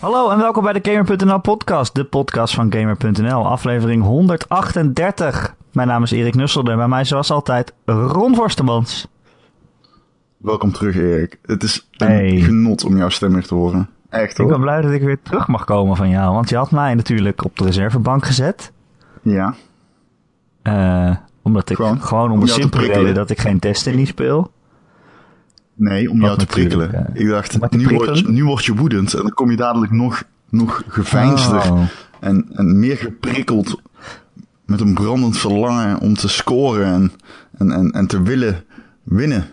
Hallo en welkom bij de Gamer.nl podcast, de podcast van Gamer.nl, aflevering 138. Mijn naam is Erik Nusselder en bij mij zoals altijd Ron Vorstemans. Welkom terug, Erik. Het is een Hey. genot om jouw stem weer te horen. Echt Ik hoor. ben blij dat ik weer terug mag komen van jou, want je had mij natuurlijk op de reservebank gezet. Ja. Eh, omdat ik Gewoon gewoon, om om de simpele reden dat ik geen Destiny speel. Nee, om Wat jou te prikkelen. eh, ik dacht, nu word, prikkelen? nu word je woedend en dan kom je dadelijk nog, nog geveinsder Oh. en, en meer geprikkeld met een brandend verlangen om te scoren en, en, en, en te willen winnen.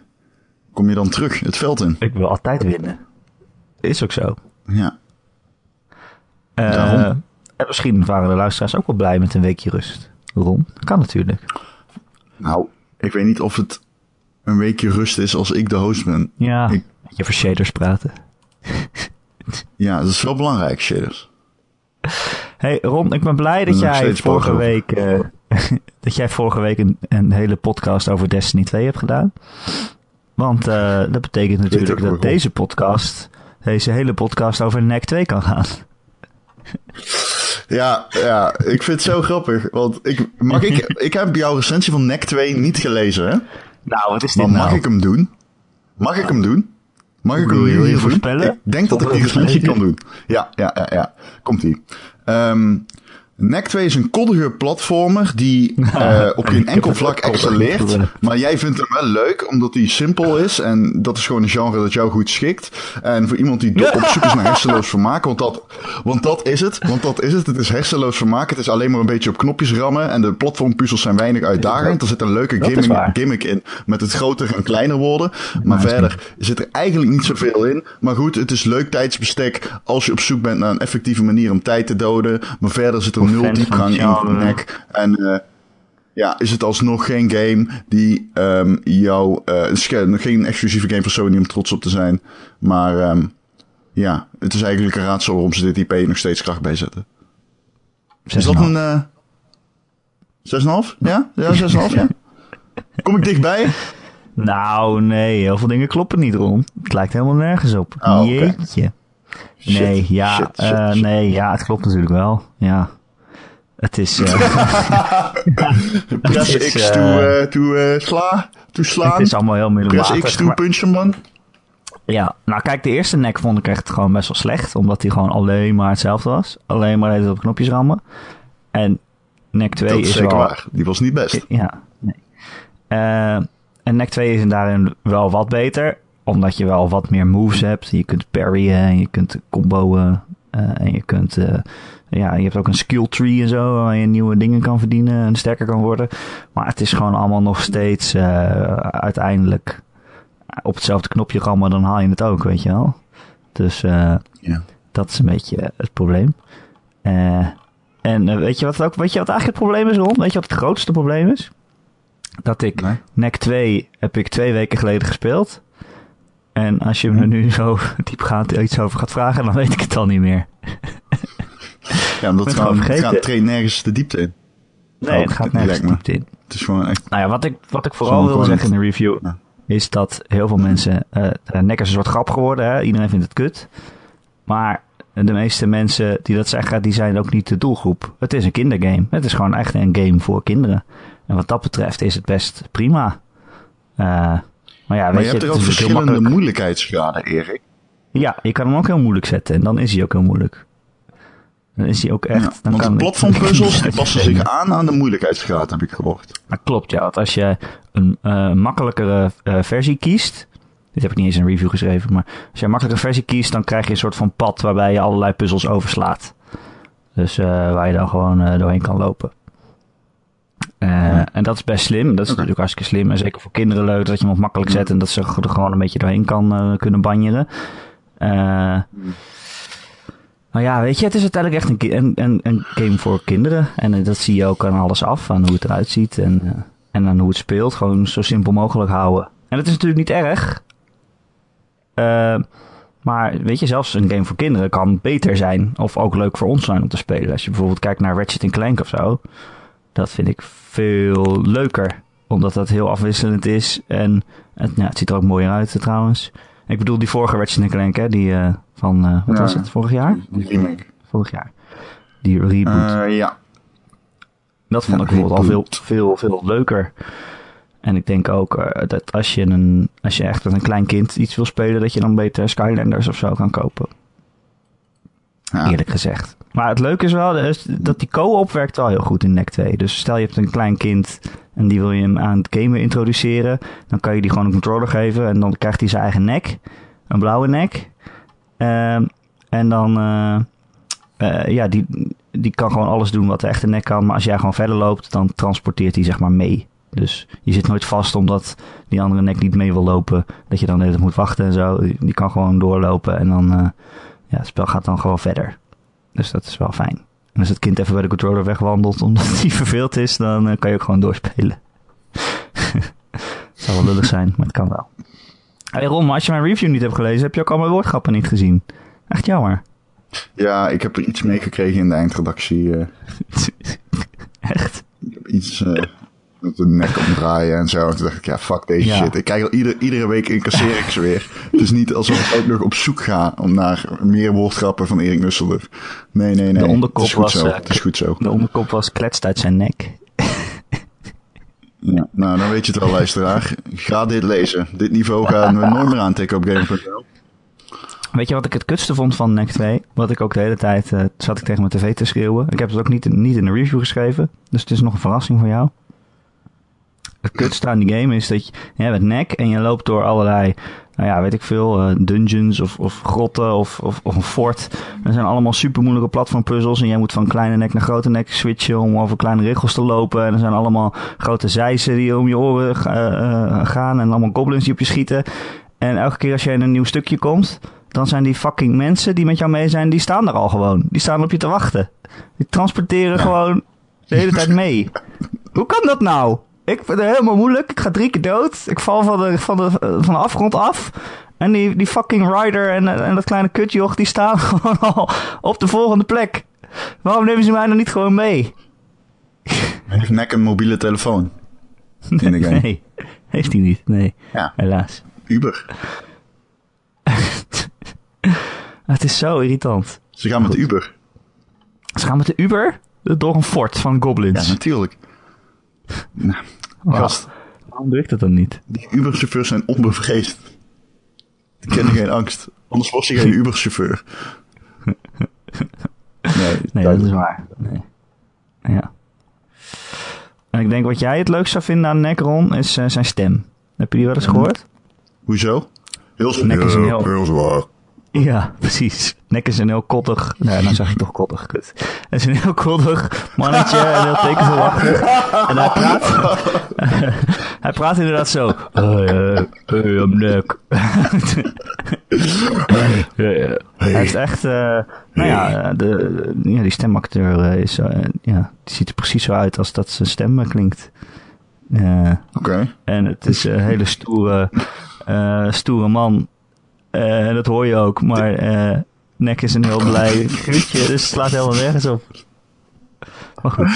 Kom je dan terug het veld in. Ik wil altijd winnen. Is ook zo. Ja. Daarom. en misschien waren de luisteraars ook wel blij met een weekje rust. Ron, kan natuurlijk. Nou, ik weet niet of het een weekje rust is als ik de host ben. Ja, Ik- je over shaders praten. Ja, dat is wel belangrijk, shaders. Hey Ron, ik ben blij dat jij vorige week, eh, dat jij vorige week een, een hele podcast over Destiny 2 hebt gedaan. Want eh, dat betekent natuurlijk dat deze podcast, deze hele podcast over NEC 2 kan gaan. Ja, ja, ik vind het zo grappig. Want ik, mag ik, ik heb jouw recensie van NEC 2 niet gelezen, hè? Nou, wat is dit mag nou? ik hem doen? Mag ik hem doen? Mag ik hem hier voorspellen? Ik denk dat ik die misschien kan doen. Ja, ja, ja, ja. Komt-ie. Ehm, NAC2 is een koddige platformer die eh, op geen enkel vlak excelleert. Maar jij vindt hem wel leuk, omdat hij simpel is. En dat is gewoon een genre dat jou goed schikt. En voor iemand die op zoek is naar hersenloos vermaken, want dat, want dat is het. Want dat is het. Het is hersenloos vermaak. Het is alleen maar een beetje op knopjes rammen. En de platformpuzzels zijn weinig uitdagend. Er zit een leuke gimmick, gimmick in met het groter en kleiner worden. Maar verder zit er eigenlijk niet zoveel in. Maar goed, het is leuk tijdsbestek als je op zoek bent naar een effectieve manier om tijd te doden. Maar verder zit er Nul diepgang in. NEC. En eh, ja, is het alsnog geen game die ehm jou... is geen exclusieve game voor Sony om trots op te zijn. Maar ehm, ja, het is eigenlijk een raadsel waarom ze dit IP nog steeds kracht bijzetten. Is dat een... eh 6,5? Ja? Ja, 6,5 ja? Kom ik dichtbij? Nou, nee, heel veel dingen kloppen niet, Ron. Het lijkt helemaal nergens op. Oh. Jeetje. Shit, Nee, ja, shit, shit, shit. nee, ja, het klopt natuurlijk wel. Ja. Het is, eh, Press Het is, X eh, to, eh, to sla, to slaan. het is allemaal heel Press middelmatig. X to maar- punch hem man. Ja, nou kijk, de eerste nek vond ik echt gewoon best wel slecht. Omdat hij gewoon alleen maar hetzelfde was. Alleen maar het op knopjes rammen. En nek 2 Dat is is zeker wel... waar. Die was niet best. Ja, nee. Eh, en nek 2 is daarin wel wat beter. Omdat je wel wat meer moves hebt. Je kunt parryen en je kunt comboen. Eh, en je kunt... eh, ja, je hebt ook een skill tree en zo. Waar je nieuwe dingen kan verdienen en sterker kan worden. Maar het is gewoon allemaal nog steeds eh, uiteindelijk op hetzelfde knopje rammen. Dan haal je het ook, weet je wel. Dus Ja. dat is een beetje het probleem. Eh, en weet je wat ook, weet je wat eigenlijk het probleem is, Ron? Weet je wat het grootste probleem is? Dat ik Nee? NEC 2 heb ik twee weken geleden gespeeld. En als je me nu zo diepgaand iets over gaat vragen, dan weet ik het al niet meer. Ja, omdat het gewoon, het gaat treedt nergens de diepte in. Nee, Oh, het gaat nergens me. diepte in. Het is gewoon echt... Nou ja, wat ik, wat ik vooral gewoon zeggen in de review, Ja. is dat heel veel mensen... eh uh, NEC is een soort grap geworden, hè? iedereen vindt het kut. Maar de meeste mensen die dat zeggen, die zijn ook niet de doelgroep. Het is een kindergame. Het is gewoon echt een game voor kinderen. En wat dat betreft is het best prima. Eh, maar ja, weet Maar je hebt er ook verschillende moeilijkheidsgraden, Erik. Ja, je kan hem ook heel moeilijk zetten. En dan is hij ook heel moeilijk. Dan is hij ook echt... Ja, dan want de kan platformpuzzels die niet passen zich aan aan de moeilijkheidsgraad, heb ik gehoord. Dat klopt, ja. Want als je een eh, makkelijkere eh, versie kiest... Dit heb ik niet eens in een review geschreven, maar als je een makkelijke versie kiest, dan krijg je een soort van pad waarbij je allerlei puzzels overslaat. Dus eh, waar je dan gewoon doorheen kan lopen. Eh, En dat is best slim. Dat is natuurlijk hartstikke slim. En zeker voor kinderen leuk dat je hem op makkelijk zet en dat ze er gewoon een beetje doorheen kan eh, kunnen banjeren. Eh maar ja, weet je, het is uiteindelijk echt een, een, een, een game voor kinderen. En dat zie je ook aan alles af, aan hoe het eruit ziet en, en aan hoe het speelt. Gewoon zo simpel mogelijk houden. En dat is natuurlijk niet erg. Maar weet je, zelfs een game voor kinderen kan beter zijn. Of ook leuk voor ons zijn om te spelen. Als je bijvoorbeeld kijkt naar Ratchet Clank of zo. Dat vind ik veel leuker. Omdat dat heel afwisselend is. En het, ja, het ziet er ook mooier uit trouwens. Ik bedoel die vorige Ratchet Clank, hè? Die uh, van, uh, wat Ja. was het, vorig jaar? Die remake. Vorig jaar. Die reboot. Eh, ja. dat vond ja, ik bijvoorbeeld al veel, veel, veel leuker. En ik denk ook eh, dat als je, een, als je echt met een klein kind iets wil spelen, dat je dan beter Skylanders of zo kan kopen. Ja. Eerlijk gezegd. Maar het leuke is wel is dat die co-op werkt wel heel goed in NEC 2. Dus stel je hebt een klein kind en die wil je hem aan het gamen introduceren. Dan kan je die gewoon een controller geven en dan krijgt hij zijn eigen nek. Een blauwe nek. Ehm, en dan, eh, eh, ja, die, die kan gewoon alles doen wat de echte nek kan. Maar als jij gewoon verder loopt, dan transporteert hij zeg maar mee. Dus je zit nooit vast omdat die andere nek niet mee wil lopen. Dat je dan tijd moet wachten en zo. Die kan gewoon doorlopen en dan, eh, ja, het spel gaat dan gewoon verder. Dus dat is wel fijn. En als het kind even bij de controller wegwandelt omdat hij verveeld is, dan eh, kan je ook gewoon doorspelen. Het zou wel lullig zijn, maar het kan wel. Hey Ron, maar als je mijn review niet hebt gelezen, heb je ook al mijn woordgrappen niet gezien. Echt jammer. ja, ik heb er iets meegekregen in de eindredactie. eh. Echt? ik heb iets eh, met de nek omdraaien en zo. En toen dacht ik, ja, fuck deze Ja. shit. Ik krijg al ieder, iedere week incasseer ik ze weer. Het is niet alsof ik ook nog op zoek ga om naar meer woordgrappen van Erik Nusselder. Nee, nee, nee. De onderkop het is goed was, zo. eh, het is goed zo. De onderkop was kletst uit zijn nek. Ja, nou, dan weet je het wel, luisteraar. Ga dit lezen. Dit niveau gaan we nooit meer aantikken op Game.nl. Weet je wat ik het kutste vond van NEC 2? Wat ik ook de hele tijd eh, zat ik tegen mijn tv te schreeuwen. Ik heb het ook niet, niet in de review geschreven. Dus het is nog een verrassing voor jou. Het kutste aan die game is dat je, je hebt NEC en je loopt door allerlei, nou ja, weet ik veel, eh, dungeons of, of grotten of, of, of een fort. Er zijn allemaal super moeilijke platformpuzzels en jij moet van kleine nek naar grote nek switchen om over kleine regels te lopen. En er zijn allemaal grote zeizen die om je oren eh, eh, gaan en allemaal goblins die op je schieten. En elke keer als je in een nieuw stukje komt, dan zijn die fucking mensen die met jou mee zijn, die staan er al gewoon. Die staan op je te wachten. Die transporteren gewoon de hele tijd mee. Hoe kan dat nou? Ik vind het helemaal moeilijk. Ik ga drie keer dood. Ik val van de, van de, van de afgrond af. En die, die fucking rider en, en dat kleine kutjoch, die staan gewoon al op de volgende plek. Waarom nemen ze mij dan niet gewoon mee? Heeft nek een mobiele telefoon? In de game. Nee, heeft hij niet. Nee, Ja, helaas. Uber. Het is zo irritant. Ze gaan met Uber. Ze gaan met de Uber door een fort van Ja, goblins. natuurlijk. Nou, Wow. gast, Waarom doe ik dat dan niet? die Uber-chauffeurs zijn onbevreesd. Die kennen geen angst. Anders was je geen Uber-chauffeur. Nee, Nee, dat is waar. Nee. Ja. En ik denk wat jij het leukst zou vinden aan Necron is eh, zijn stem. Heb je die wel eens gehoord? Hoezo? Heel heel- heel zwaar. Ja, precies. Nek is een heel koddig... Nee, nou zeg ik toch koddig. Kut. Het is een heel koddig mannetje en heel tekenverwachtig. En hij praat... hij praat inderdaad zo... Hey, hey, I'm Nek. Ja, ja. Hij is echt... eh, nou ja, de, ja, die stemacteur eh, is... eh, ja, die ziet er precies zo uit als dat zijn stem eh, klinkt. Eh, Oké. en het is een hele stoere, eh, stoere man. Eh, dat hoor je ook. Maar eh Nek is een heel blij guutje. Dus het slaat helemaal nergens op. Maar goed.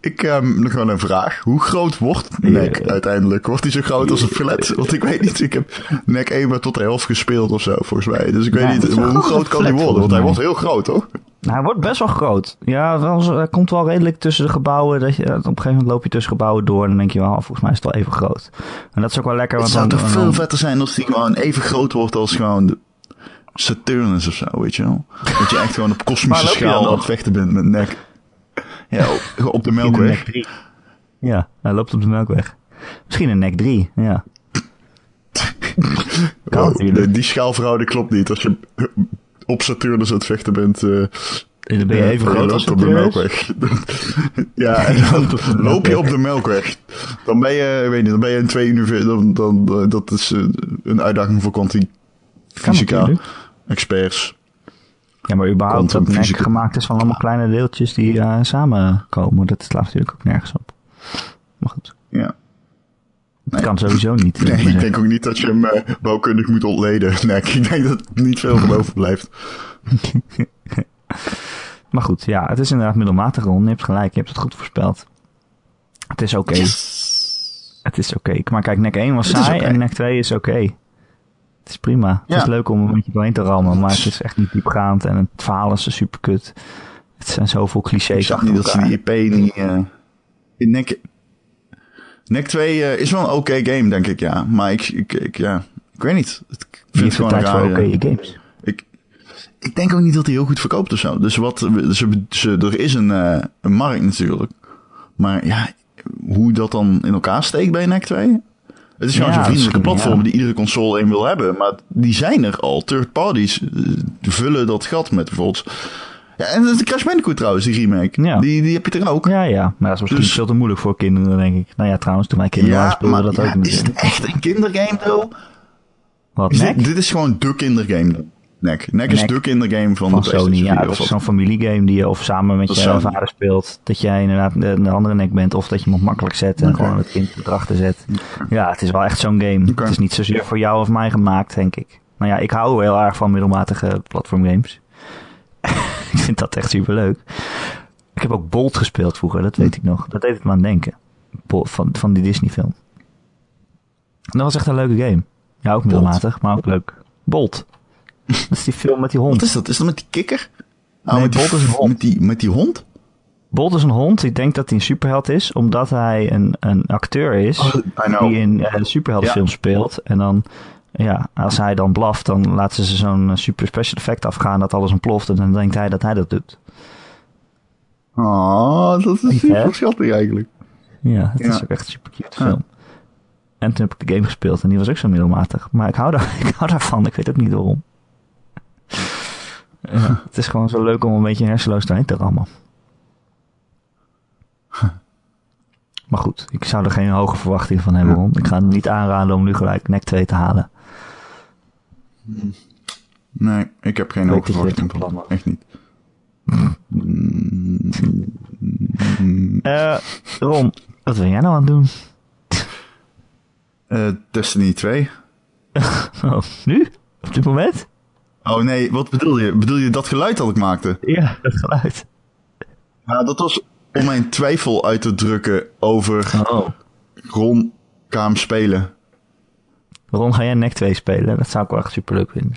Ik heb nog wel een vraag. Hoe groot wordt Nek Ja. uiteindelijk? Wordt hij zo groot als een flat? Want ik weet niet. Ik heb Nek 1 maar tot de helft gespeeld of zo, volgens mij. Dus ik weet Ja, niet. Hoe groot kan hij worden? Want hij wordt heel groot, toch? Nou, hij wordt best wel groot. Ja, hij komt wel redelijk tussen de gebouwen. Dat je, op een gegeven moment loop je tussen gebouwen door. En dan denk je wel, volgens mij is het wel even groot. En dat is ook wel lekker. Het Want zou dan, toch dan- veel vetter zijn als hij gewoon even groot wordt als gewoon de Saturnus of zo, weet je wel? Dat je echt gewoon op kosmische schaal aan het vechten bent met Nek. Ja, op, op de Melkweg. nek 3. Ja, hij loopt op de melkweg. Misschien een nek 3, ja. Wow, die schaalverhouding klopt niet. Als je op Saturnus aan het vechten bent, eh, En dan ben je even en groot als op de. Melkweg. ja, en dan loop je op de Melkweg. Dan ben je, weet niet, dan ben je in twee universum. Dan, dan, eh, dat is eh, een uitdaging voor natuurlijk. experts. Ja, maar überhaupt dat Quantumfysica. gemaakt is van allemaal kleine deeltjes die eh, samenkomen. Dat slaat natuurlijk ook nergens op. Maar goed, Ja. Nee. kan sowieso niet. Nee, ik zeggen. denk ook niet dat je hem eh, bouwkundig moet ontleden. Nee, ik denk dat niet veel van overblijft. Maar goed, ja, het is inderdaad middelmatig rond. Je hebt gelijk, je hebt het goed voorspeld. Het is oké. Het is oké. Maar kijk, nek 1 was Het saai en nek 2 is oké. Het is prima. Het is leuk om een beetje doorheen te rammen, maar het is echt niet diepgaand. En het verhaal is super kut. Het zijn zoveel clichés. Ik zag niet dat ze die IP niet... Uh, in NEC, NEC 2 uh, is wel een oké okay game, denk ik, ja. Maar ik, ik, ik, ja, ik weet niet. Ik vind het gewoon tijd voor oké okay games. Ik, ik denk ook niet dat hij heel goed verkoopt of zo. Dus wat, ze, ze, er is een, uh, een markt natuurlijk. Maar ja, hoe dat dan in elkaar steekt bij NEC 2? Het is gewoon ja, zo'n vriendelijke platform die iedere console een wil hebben. Maar die zijn er al. Third parties vullen dat gat met bijvoorbeeld ja, en de Crash Bandicoot trouwens, die remake. Ja. Die, die heb je er ook. Ja, ja. Maar dat is misschien dus... veel te moeilijk voor kinderen, denk ik. Nou ja, trouwens, toen mijn kinderen ja, speelden dat ook niet. Is het echt een kindergame, though? Wat, is dit, dit, is gewoon de kindergame, Nek. Nek is de kindergame van, van de Sony. Ja, dat is zo'n familiegame die je of samen met je vader speelt. Dat jij inderdaad een andere nek bent. Of dat je hem op makkelijk zet en gewoon het kind erachter zet. Ja, het is wel echt zo'n game. Het is niet zozeer voor jou of mij gemaakt, denk ik. Nou ja, ik hou heel erg van middelmatige platformgames. ik vind dat echt super leuk. Ik heb ook Bolt gespeeld vroeger, dat weet ik nog. Dat deed het me aan denken. Van, van die Disney film. dat was echt een leuke game. Ja, ook middelmatig, maar ook leuk. Bolt. Dat is die film met die hond. Wat is dat? Is dat met die kikker? Oh, nee, met Bolt is een hond. Met die, met die hond? Bolt is een hond. Ik denk dat hij een superheld is, omdat hij een, een acteur is oh, die in uh, superheldenfilms speelt. En dan ja, als hij dan blaft, dan laten ze zo'n eh, super special effect afgaan dat alles ontploft. En dan denkt hij dat hij dat doet. Oh, dat is super schattig eigenlijk. Ja, het is ook echt een super cute film. En toen heb ik de game gespeeld en die was ook zo middelmatig. Maar ik hou, daar, ik hou daarvan, ik weet ook niet waarom. ja, het is gewoon zo leuk om een beetje hersenloos doorheen te rammen. Maar goed, ik zou er geen hoge verwachtingen van hebben. Ik ga het niet aanraden om nu gelijk NEC 2 te halen. Nee, ik heb geen hoge verwachtingen Echt niet. Uh, Ron, wat ben jij nou aan het doen? Uh, Destiny 2. oh, nu? Op dit moment? Oh nee, wat bedoel je? Bedoel je dat geluid dat ik maakte? Ja, dat geluid. Ja, dat was om mijn twijfel uit te drukken over oh. Ron Kaam spelen. Waarom ga jij NEC 2 spelen? Dat zou ik wel echt super leuk vinden.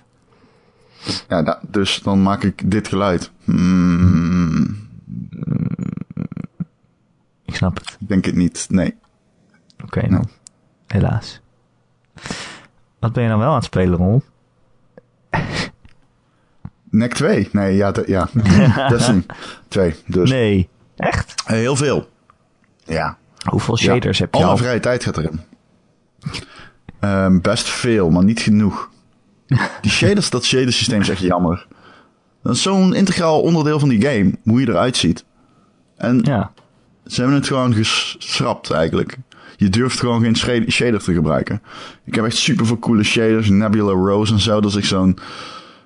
Ja, dus dan maak ik dit geluid. Hmm. Ik snap het. Ik denk het niet, nee. Oké, okay, nou. Helaas. Wat ben je dan wel aan het spelen, Ron? NEC 2? Nee, ja, ja. Destiny 2, dus. Nee, echt? Heel veel. Ja. Hoeveel shaders heb je Alle vrije tijd gaat erin. Um, best veel, maar niet genoeg. Die shaders, dat shadersysteem is echt jammer. Dat is zo'n integraal onderdeel van die game, hoe je eruit ziet. En ja. ze hebben het gewoon geschrapt eigenlijk. Je durft gewoon geen shader te gebruiken. Ik heb echt super veel coole shaders, Nebula Rose en zo. Dat is echt zo'n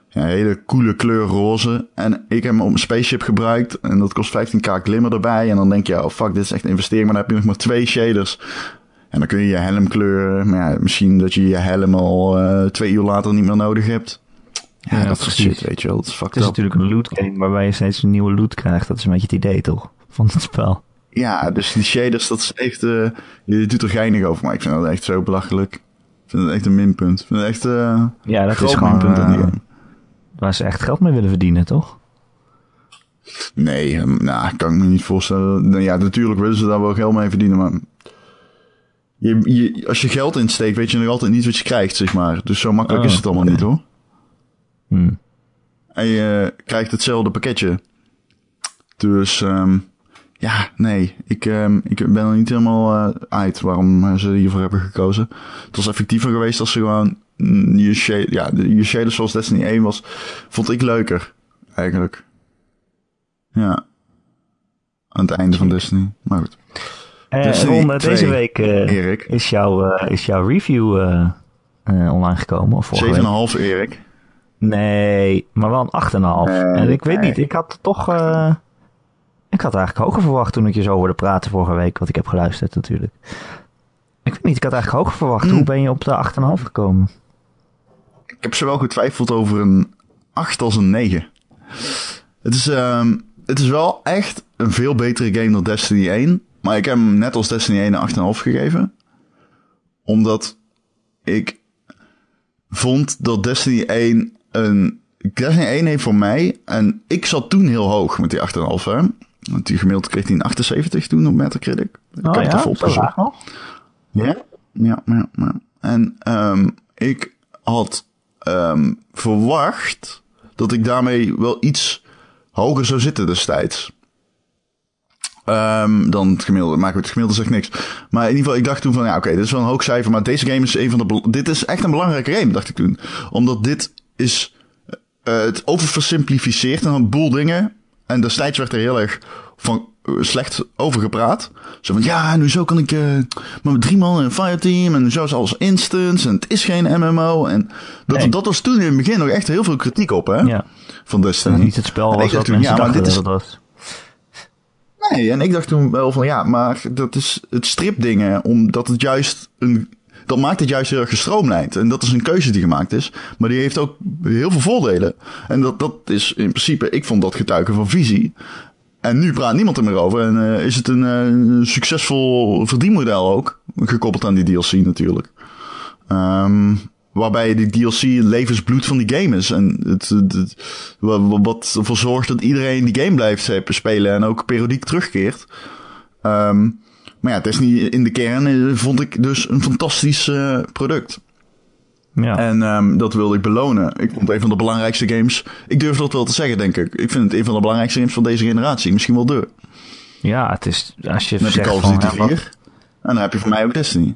ja, hele coole kleur roze. En ik heb hem op een spaceship gebruikt. En dat kost 15k glimmer erbij. En dan denk je, oh fuck, dit is echt een investering. Maar dan heb je nog maar twee shaders. En dan kun je je helm kleuren. Maar ja, misschien dat je je helm al uh, twee uur later niet meer nodig hebt. Ja, dat is shit, weet je wel. Dat is Het is natuurlijk een loot game waarbij je steeds een nieuwe loot krijgt. Dat is een beetje het idee, toch? Van het spel. Ja, dus die shaders, dat is echt... Uh, je doet er geinig over, maar ik vind dat echt zo belachelijk. Ik vind het echt een minpunt. Ik vind het echt uh, Ja, dat is gewoon... Minpunt aan die game. Waar ze echt geld mee willen verdienen, toch? Nee, nou, kan ik me niet voorstellen. Nou ja, natuurlijk willen ze daar wel geld mee verdienen, maar je, als je geld insteekt, weet je nog altijd niet wat je krijgt, zeg maar. Dus zo makkelijk is oh, het allemaal niet, hoor. Hmm. En je krijgt hetzelfde pakketje. Dus, um, ja, nee. Ik, um, ik ben er niet helemaal uh, uit waarom ze hiervoor hebben gekozen. Het was effectiever geweest als ze gewoon mm, je, shade, ja, je shaders zoals Destiny 1 was, vond ik leuker, eigenlijk. Ja. Aan het einde van Destiny. Maar goed. Uh, deze week uh, is, jouw, uh, is jouw review online gekomen? Of 7,5 Erik. Nee, maar wel een 8,5. en ik weet niet, ik had toch... ik had eigenlijk hoger verwacht toen ik je zo hoorde praten vorige week. Want ik heb geluisterd natuurlijk. Ik weet niet, ik had eigenlijk hoger verwacht. Hoe hmm. ben je op de 8,5 gekomen? Ik heb zowel getwijfeld over een 8 als een 9. Het is, um, het is wel echt een veel betere game dan Destiny 1. Maar ik heb hem net als Destiny 1 een 8,5 gegeven. Omdat ik vond dat Destiny 1 een... Destiny 1 heeft voor mij... En ik zat toen heel hoog met die 8,5 hè. Want die gemiddeld kreeg hij een 78 toen op Metacritic. Ik Oh heb ja, het even zo nog? Ja, ja, ja. ja. En ehm, ik had ehm, verwacht dat ik daarmee wel iets hoger zou zitten destijds. Ehm, dan het gemiddelde. Maar goed, het gemiddelde zegt niks. Maar in ieder geval, ik dacht toen van, ja, oké, dit is wel een hoog cijfer. Maar deze game is een van de... Dit is echt een belangrijke game, dacht ik toen. Omdat dit is... eh, het overversimplificeert een boel dingen. En destijds werd er heel erg van eh, slecht over gepraat. Zo van, ja, nu zo kan ik eh met drie man en een fireteam. En zo is alles instance. En het is geen MMO. En dat, Nee. dat was toen in het begin nog echt heel veel kritiek op, hè? Ja, Van dat Destiny. niet het spel was wat dacht toen, mensen ja, maar dit is dat was. Nee, en ik dacht toen wel van ja, maar dat is het stripdingen, omdat het juist een. Dat maakt het juist heel erg gestroomlijnd. En dat is een keuze die gemaakt is. Maar die heeft ook heel veel voordelen. En dat, dat is in principe, ik vond dat getuigen van visie. En nu praat niemand er meer over. En eh, is het een, eh, een succesvol verdienmodel ook. Gekoppeld aan die DLC natuurlijk. Ehm, waarbij die DLC het levensbloed van die game is. En het, het, het- wa- wa- wat ervoor zorgt dat iedereen die game blijft eh, spelen en ook periodiek terugkeert. Ehm, maar ja, Destiny in de kern eh, vond ik dus een fantastisch eh, product. Ja. En ehm, dat wilde ik belonen. Ik vond het een van de belangrijkste games. Ik durf dat wel te zeggen, denk ik. Ik vind het een van de belangrijkste games van deze generatie. Misschien wel de. ja, het is, als je Dan heb je Call of Duty ja, wat- 4. En dan heb je voor mij ook Destiny.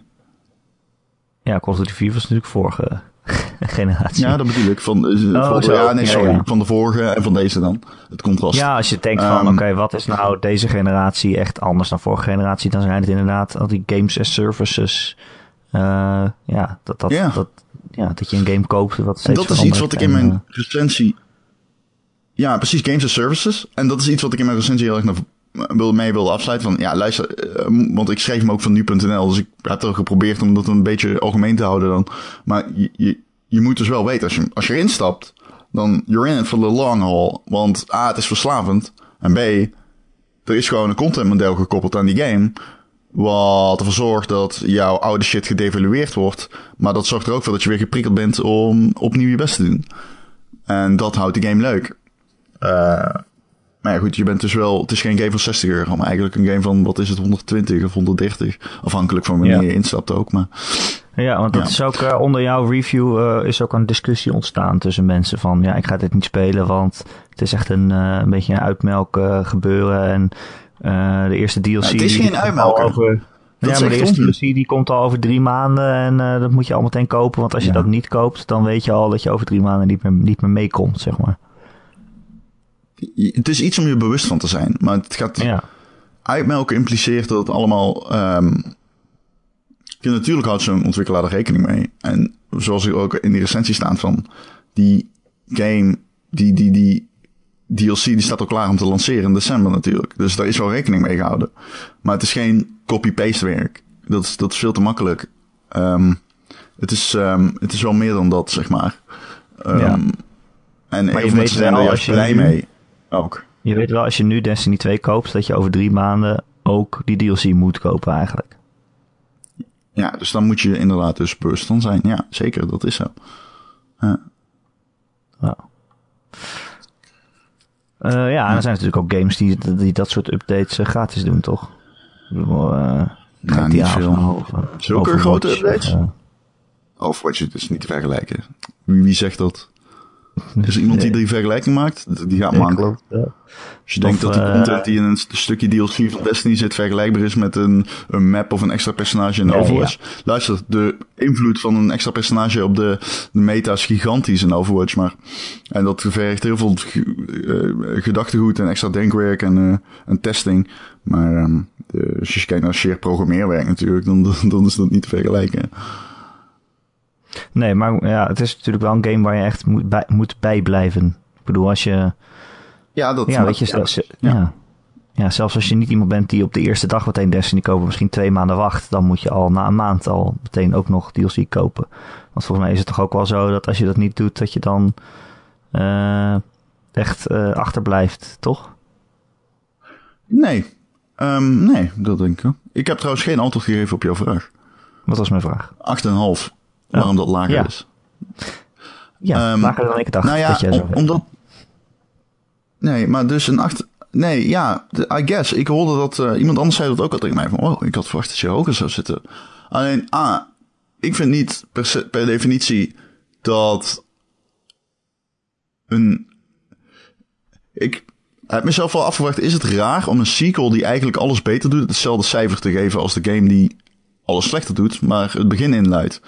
Ja, Call of Duty 4 was natuurlijk vorige generatie. Ja, dat bedoel ik. Van, eh, van- zo. ja, nee, sorry. ja. Van de vorige en van deze dan. Het contrast. Ja, als je denkt van, Ehm, oké, wat is nou deze generatie echt anders dan vorige generatie, dan zijn het inderdaad al die games as services. Eh, ja, dat, dat. Dat, ja, dat je een game koopt wat En dat is iets wat ik in mijn recensie. Ja, precies, games and services. En dat is iets wat ik in mijn recensie heel erg naar, mee wilde afsluiten. Van ja, luister, eh, want ik schreef hem ook van nu.nl. Dus ik heb er geprobeerd om dat een beetje algemeen te houden dan. Maar je, je, moet dus wel weten, als je, als je erin stapt, dan you're in it for the long haul. Want A, het is verslavend. En B, er is gewoon een contentmodel gekoppeld aan die game. Wat ervoor zorgt dat jouw oude shit gedevalueerd wordt. Maar dat zorgt er ook voor dat je weer geprikkeld bent om opnieuw je best te doen. En dat houdt de game leuk. Eh, maar ja, goed, je bent dus wel. Het is geen game van 60 euro, maar eigenlijk een game van wat is het, 120 of 130. Afhankelijk van wanneer Ja. je instapt ook. Maar Ja, want dat Ja. is ook eh, onder jouw review eh, is ook een discussie ontstaan tussen mensen van ja, ik ga dit niet spelen, want het is echt een, eh, een beetje een uitmelk gebeuren en de eerste DLC. het is geen Over, Dat ja, maar de eerste. DLC die komt al over drie maanden en dat moet je al meteen kopen, want als je Ja. dat niet koopt, dan weet je al dat je over drie maanden niet meer, niet meer meekomt, zeg maar. Je- het is iets om je bewust van te zijn. Maar het gaat Ja, uitmelken impliceert dat het allemaal. ehm ja, natuurlijk houdt zo'n ontwikkelaar er rekening mee. En zoals er ook in die recensie staat van die game, die, die, die DLC, die staat al klaar om te lanceren in december natuurlijk. Dus daar is wel rekening mee gehouden. Maar het is geen copy-paste werk. Dat is, dat is veel te makkelijk. Ehm, het, is, ehm, het is wel meer dan dat, zeg maar. Ja. En je heel veel weet mensen zijn wel, er als juist je blij mee. Ook. je weet wel als je nu Destiny 2 koopt, dat je over drie maanden ook die DLC moet kopen eigenlijk. Ja, dus dan moet je inderdaad dus bewust van zijn. Ja, zeker, dat is zo. Ja. Eh, ja, en er zijn natuurlijk ook games die, die dat soort updates eh, gratis doen, toch? Ik bedoel, eh, Nou, niet veel. eh, Zulke grote updates? of, eh, Overwatch is dus niet te vergelijken. Wie, wie zegt dat? Is er iemand die die vergelijking maakt? Die gaat mank. wel. Als je denkt dat die eh, content die in een st- stukje DLC van Destiny zit vergelijkbaar is met een, een map of een extra personage in Ja, Overwatch. Luister, de invloed van een extra personage op de, de meta is gigantisch in Overwatch. Maar, en dat vergt heel veel eh, gedachtegoed en extra denkwerk en, en testing. Maar ehm, de, als je kijkt naar sheer programmeerwerk natuurlijk, dan, dan is dat niet te vergelijken. Nee, maar ja, het is natuurlijk wel een game waar je echt moet, bij, moet bijblijven. Ik bedoel, als je... Ja, dat Ja, weet je, zelfs, ja. ja. Ja. zelfs als je niet iemand bent die op de eerste dag meteen Destiny koopt, misschien twee maanden wacht, dan moet je al na een maand al meteen ook nog DLC kopen. Want volgens mij is het toch ook wel zo dat als je dat niet doet, dat je dan eh, echt eh, achterblijft, toch? Nee. Ehm, nee, dat denk ik wel. Ik heb trouwens geen antwoord gegeven op jouw vraag. 8,5. Wat was mijn vraag? Waarom dat lager Ja. is. Ja, Ehm, vaker dan ik dacht. nou ja, om- omdat... Nee, maar dus een acht... Nee, ja, I guess. Ik hoorde dat... eh, iemand anders zei dat ook al tegen mij. Van, oh, ik had verwacht dat je hoger zou zitten. Alleen, ah, ik vind niet per, se- per definitie dat een... Ik heb mezelf wel afgevraagd, is het raar om een sequel die eigenlijk alles beter doet, hetzelfde cijfer te geven als de game die alles slechter doet, maar het begin inluidt?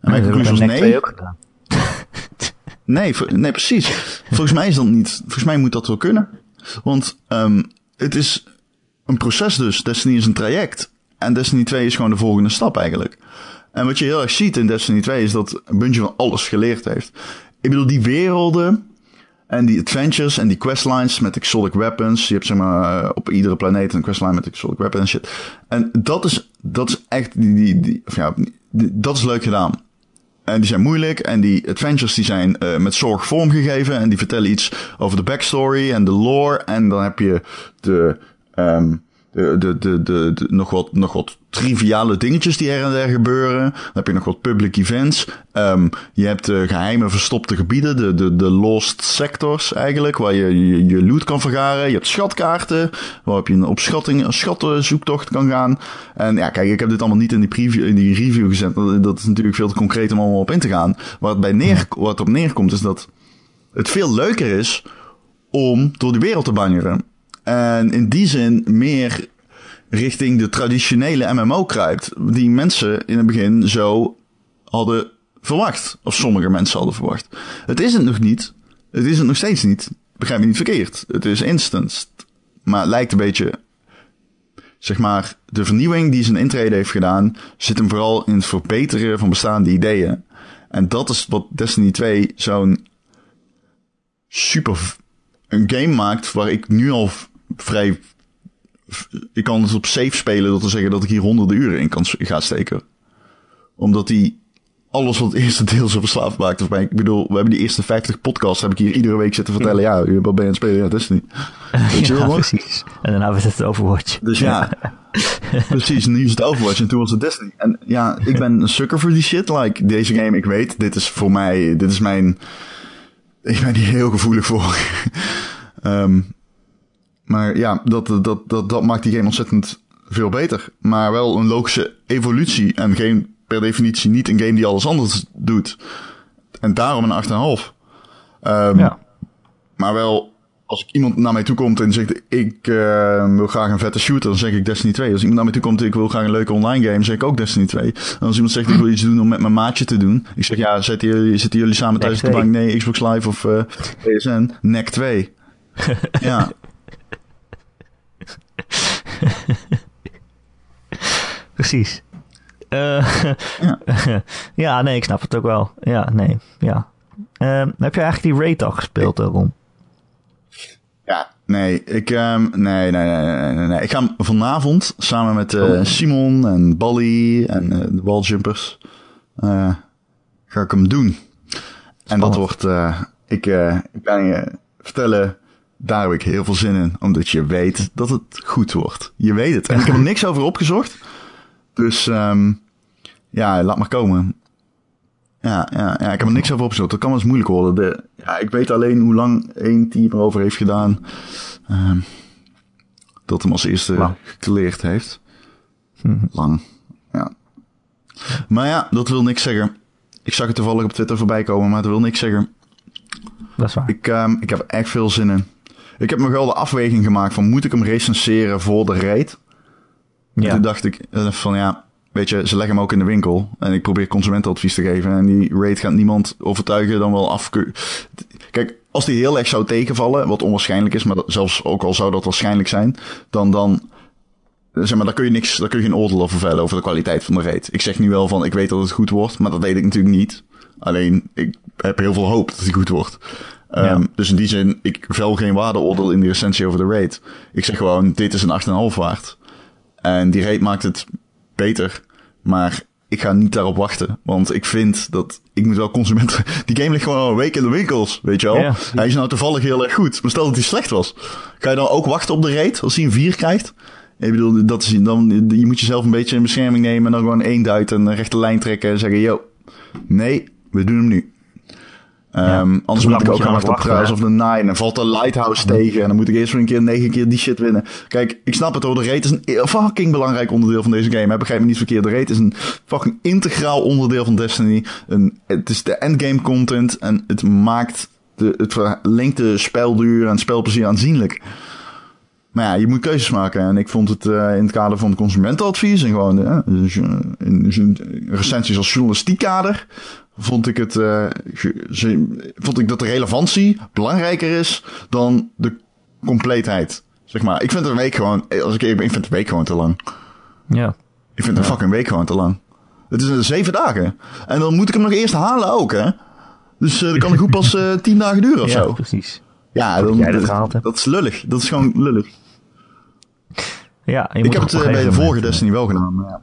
En mijn conclusie was nee. bij NEC 2 ook gedaan. Nee, nee, precies. Volgens mij is dat niet. Volgens mij moet dat wel kunnen. Want ehm, het is een proces dus. Destiny is een traject. En Destiny 2 is gewoon de volgende stap eigenlijk. En wat je heel erg ziet in Destiny 2 is dat Bungie van alles geleerd heeft. Ik bedoel, die werelden en die adventures en die questlines met exotic weapons. Je hebt zeg maar eh, op iedere planeet een questline met exotic weapons en shit. En dat is, dat is echt, die, die, die, of ja, die- dat is leuk gedaan. En die zijn moeilijk en die adventures die zijn eh, met zorg vormgegeven en die vertellen iets over de backstory en de lore. En dan heb je de, ehm, de, de, de, de, de- nog, wat, nog wat triviale dingetjes die her en der gebeuren. Dan heb je nog wat public events. Ehm, je hebt de geheime verstopte gebieden, de, de, de lost sectors eigenlijk, waar je, je je loot kan vergaren. Je hebt schatkaarten, waarop je een opschatting, een schattenzoektocht kan gaan. En ja, kijk, ik heb dit allemaal niet in die, preview, in die review gezet. Dat is natuurlijk veel te concreet om allemaal op in te gaan. Waar het, bij neer, het op neerkomt is dat het veel leuker is om door de wereld te bangeren. En in die zin meer richting de traditionele MMO kruipt. Die mensen in het begin zo hadden verwacht. Of sommige mensen hadden verwacht. Het is het nog niet. Het is het nog steeds niet. Begrijp me niet verkeerd. Het is instant. Maar het lijkt een beetje... Zeg maar, de vernieuwing die zijn intrede heeft gedaan... zit hem vooral in het verbeteren van bestaande ideeën. En dat is wat Destiny 2 zo'n super een game maakt waar ik nu al vrij ik kan het op safe spelen door te zeggen dat ik hier honderden uren in kan s- ga steken. Omdat die alles wat het eerste deel zo verslaafd maakt. Of mij, ik bedoel, we hebben die eerste 50 podcasts heb ik hier iedere week zitten vertellen. Ja, wat ben je aan het spelen? Ja, dat is niet. Weet je ja, wel nog? precies. En daarna werd het Overwatch. Dus ja, precies. Nu is het Overwatch en toen was het Destiny. En ja, ik ben een sucker voor die shit. Like, deze game, ik weet, dit is voor mij, dit is mijn... Ik ben hier heel gevoelig voor. Ehm, maar ja, dat, dat, dat, dat maakt die game ontzettend veel beter. Maar wel een logische evolutie en geen per definitie niet een game die alles anders doet. En daarom een 8,5. Ehm, Ja. maar wel, als iemand naar mij toe komt en zegt: Ik eh, wil graag een vette shooter, dan zeg ik Destiny 2. Als iemand naar mij toe komt en ik wil graag een leuke online game, zeg ik ook Destiny 2. En als iemand zegt: Ik wil iets doen om met mijn maatje te doen, ik zeg: Ja, zitten jullie, zitten jullie samen thuis op de 2. bank? Nee, Xbox Live of eh PSN? NEC 2. ja, Precies. Eh, Ja. ja, nee, ik snap het ook wel. Ja, nee, ja. Ehm, heb je eigenlijk die raid al gespeeld, eh, Ron? ja, nee, ik, ehm, nee, nee, nee, nee, nee. Ik ga vanavond samen met eh, Oh. Simon en Bally en eh, de Walljumpers, eh ga ik hem doen. En dat wordt, eh, ik, eh, ik kan je vertellen, daar heb ik heel veel zin in. Omdat je weet dat het goed wordt. Je weet het. En ik heb er niks over opgezocht. Dus, ehm ja, laat maar komen. Ja, ja, ja, ik heb er niks over opgezocht. Dat kan wel eens moeilijk worden. De, ja, ik weet alleen hoe lang één team erover heeft gedaan. ehm, dat hem als eerste Lang. geleerd heeft. Mhm. Lang, ja. Maar ja, dat wil niks zeggen. Ik zag het toevallig op Twitter voorbij komen, maar dat wil niks zeggen. Dat is waar. Ik, ehm, ik heb er echt veel zin in. Ik heb nog wel de afweging gemaakt van moet ik hem recenseren voor de raid? En ja. Toen dacht ik eh, van ja, weet je, ze leggen hem ook in de winkel. En ik probeer consumentenadvies te geven. En die raid gaat niemand overtuigen dan wel afkeuren. Kijk, als die heel erg zou tegenvallen, wat onwaarschijnlijk is, maar dat, zelfs ook al zou dat waarschijnlijk zijn, dan, dan, zeg maar, daar kun je niks, daar kun je geen oordeel over vellen over de kwaliteit van de raid. Ik zeg nu wel van, ik weet dat het goed wordt, maar dat weet ik natuurlijk niet. Alleen, ik heb heel veel hoop dat hij goed wordt. Ehm. Dus in die zin, ik vel geen waardeoordeel in die recensie over de raid. Ik zeg gewoon, dit is een 8,5 waard. En die raid maakt het beter. Maar ik ga niet daarop wachten. Want ik vind dat ik moet wel consumenten. Die game ligt gewoon al een week in de winkels. Weet je wel? Ja. Hij is nou toevallig heel erg goed. Maar stel dat hij slecht was. Ga je dan ook wachten op de raid als hij een 4 krijgt? Ik bedoel, dat is, dan, je moet jezelf een beetje in bescherming nemen. En dan gewoon één duit en een rechte lijn trekken. En zeggen: Yo, nee, we doen hem nu. Um, anders Dus moet dan ik moet ook nog wachten op Trials of the Nine. En valt de Lighthouse tegen. En dan moet ik eerst weer een keer negen keer die shit winnen. Kijk, ik snap het hoor. De raid is een e- fucking belangrijk onderdeel van deze game. Hè? Begrijp me niet verkeerd. De raid is een fucking integraal onderdeel van Destiny. Een, het is de endgame content. En het maakt de, het verlengt de spelduur en spelplezier aanzienlijk. Maar ja, je moet keuzes maken. En ik vond het eh, in het kader van consumentenadvies en gewoon dus, eh, in, in recensies als journalistiek kader, vond ik, het, eh, vond ik dat de relevantie belangrijker is dan de compleetheid. Zeg maar, ik vind een week gewoon, eh, als ik ik vind een week gewoon te lang. Ja. Ik vind een fucking week gewoon te lang. Het is een zeven dagen. En dan moet ik hem nog eerst halen ook, hè? Dus eh dan kan ik goed pas eh, tien dagen duren of ja, zo. precies. Ja, dan, jij dat dat, gehaald hebt. dat is lullig. Dat is gewoon lullig. Ja, je Ik moet heb het eh, bij de vorige Destiny wel gedaan. Maar ja.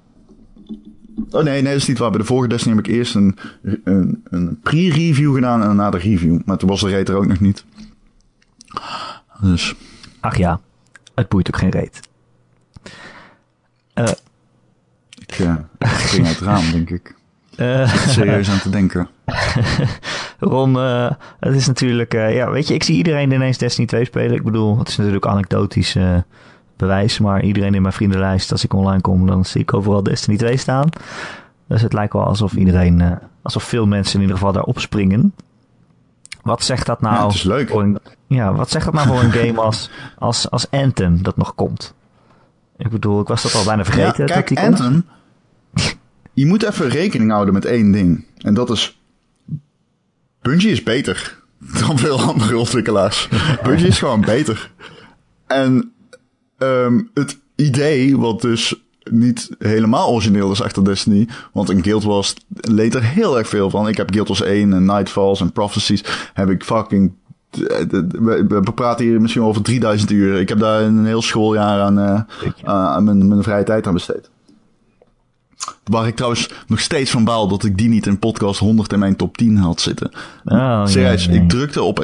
Oh nee, nee, dat is niet waar. Bij de vorige Destiny heb ik eerst een, een, een pre-review gedaan en daarna de review. Maar toen was de rate er ook nog niet. Dus, eh, Ach ja, het boeit ook geen reet. Eh, ik eh, ging uit het raam, denk ik. eh, Serieus aan te denken. Ron, eh, het is natuurlijk... eh, ja, weet je, ik zie iedereen ineens Destiny 2 spelen. Ik bedoel, het is natuurlijk anekdotisch eh, bewijs. Maar iedereen in mijn vriendenlijst, als ik online kom, dan zie ik overal Destiny 2 staan. Dus het lijkt wel alsof iedereen... eh, alsof veel mensen in ieder geval daarop springen. Wat zegt dat nou... Ja, het is leuk. voor een- ja, wat zegt dat nou voor een game als, als, als Anthem dat nog komt? Ik bedoel, ik was dat al bijna vergeten. Ja, kijk. Anthem. Je moet even rekening houden met één ding. En dat is. Bungie is beter dan veel andere ontwikkelaars. Bungie is gewoon beter. En ehm, het idee, wat dus niet helemaal origineel is achter Destiny. Want in Guild Wars leed er heel erg veel van. Ik heb Guild Wars 1 en Nightfalls en Prophecies. Heb ik fucking we, we praten hier misschien over 3000 uur. Ik heb daar een heel schooljaar aan, eh, aan mijn, mijn vrije tijd aan besteed. Waar ik trouwens nog steeds van baal dat ik die niet in podcast 100 in mijn top 10 had zitten. Oh, Serieus, ik drukte op.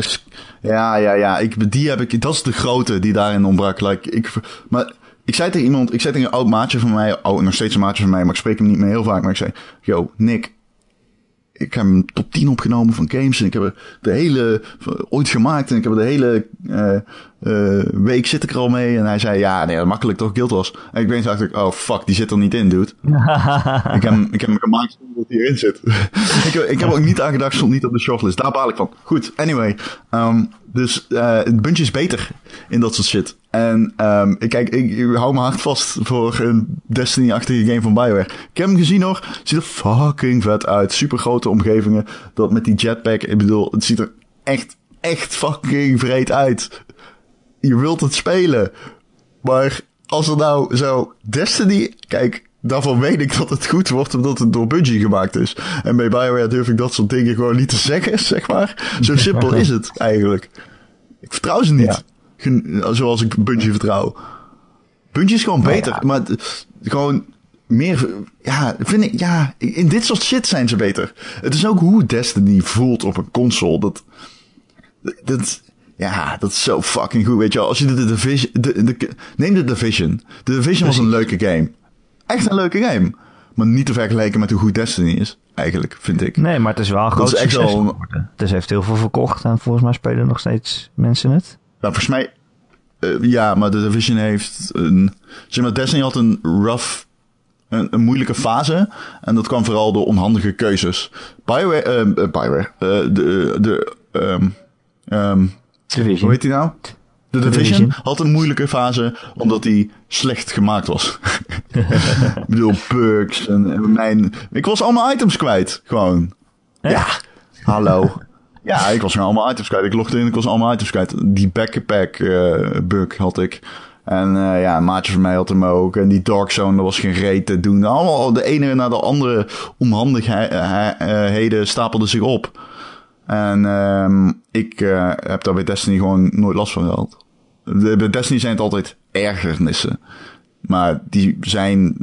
Ja, ja, ja. Ik, die heb ik, dat is de grote die daarin ontbrak. Like, ik, maar ik zei tegen iemand, ik zei tegen een oud maatje van mij, oh, nog steeds een maatje van mij, maar ik spreek hem niet meer heel vaak. Maar ik zei, yo, Nick, ik heb een top 10 opgenomen van games. En ik heb er de hele, ooit gemaakt. En ik heb er de hele eh, eh, week zit ik er al mee. En hij zei, ja, nee, makkelijk toch Guild was. En ik ben dacht ik, oh fuck, die zit er niet in, dude. ik, heb, hem- ik heb hem gemaakt zonder dat hij erin zit. ik, heb- ik heb ook niet aan gedacht, stond niet op de shortlist. Daar baal ik van. Goed, anyway. ehm, dus eh het Bungie is beter in dat soort shit. En ehm, ik, kijk, ik, ik hou mijn hart vast voor een Destiny-achtige game van Bioware. Ik heb hem gezien hoor. Ziet er fucking vet uit. Super grote omgevingen. Dat met die jetpack. Ik bedoel, het ziet er echt, echt fucking vreed uit. Je wilt het spelen. Maar als er nou zo Destiny... Kijk, daarvan weet ik dat het goed wordt omdat het door Bungie gemaakt is. En bij BioWare durf ik dat soort dingen gewoon niet te zeggen, zeg maar. Zo simpel is het eigenlijk. Ik vertrouw ze niet. Ja. Zoals ik Bungie vertrouw. Bungie is gewoon Nou beter. ja. Maar het- gewoon meer... Ja, vind ik... Ja, in dit soort shit zijn ze beter. Het is ook hoe Destiny voelt op een console. Dat... Dat... Ja, dat is zo fucking goed, weet je wel. Als je de, de Division... De, de, neem de Division. De Division was een leuke game. Echt een leuke game. Maar niet te vergelijken met hoe goed Destiny is. Eigenlijk, vind ik. Nee, maar het is wel een Dat groot is succes geworden. Dus heeft heel veel verkocht en volgens mij spelen nog steeds mensen het. Nou, volgens mij... eh, ja, maar de Division heeft een... Zeg maar, Destiny had een rough... Een, een moeilijke fase. En dat kwam vooral door onhandige keuzes. Bioware... eh, Bioware. de... de ehm, Division. hoe heet die nou? De Division, Division. had een moeilijke fase omdat die slecht gemaakt was. ik bedoel, bugs en, en mijn... Ik was allemaal items kwijt, gewoon. Ja, hallo. Ja, ik was gewoon allemaal items kwijt. Ik logde in, ik was allemaal items kwijt. Die backpack eh, bug had ik. En eh, ja, een maatje van mij had hem ook. En die Dark Zone, dat was geen reet te doen. Allemaal de ene na de andere onhandigheden stapelden zich op. En ehm, ik eh, heb daar bij Destiny gewoon nooit last van gehad. De, bij Destiny zijn het altijd ergernissen. Maar die zijn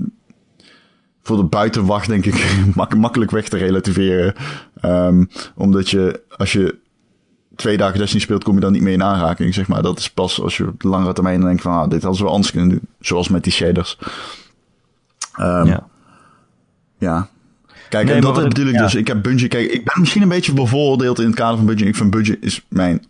voor de buitenwacht denk ik mak- makkelijk weg te relativeren. Ehm, omdat je, als je twee dagen Destiny speelt, kom je dan niet meer in aanraking, zeg maar. Dat is pas als je op de langere termijn denkt van, ah, dit hadden ze wel anders kunnen doen. Zoals met die shaders. Ehm, Ja. ja. Kijk, Nee, en dat bedoel ik- ja. dus. Ik heb Bungie... Kijk, ik ben misschien een beetje bevooroordeeld in het kader van Bungie. Ik vind Bungie is mijn...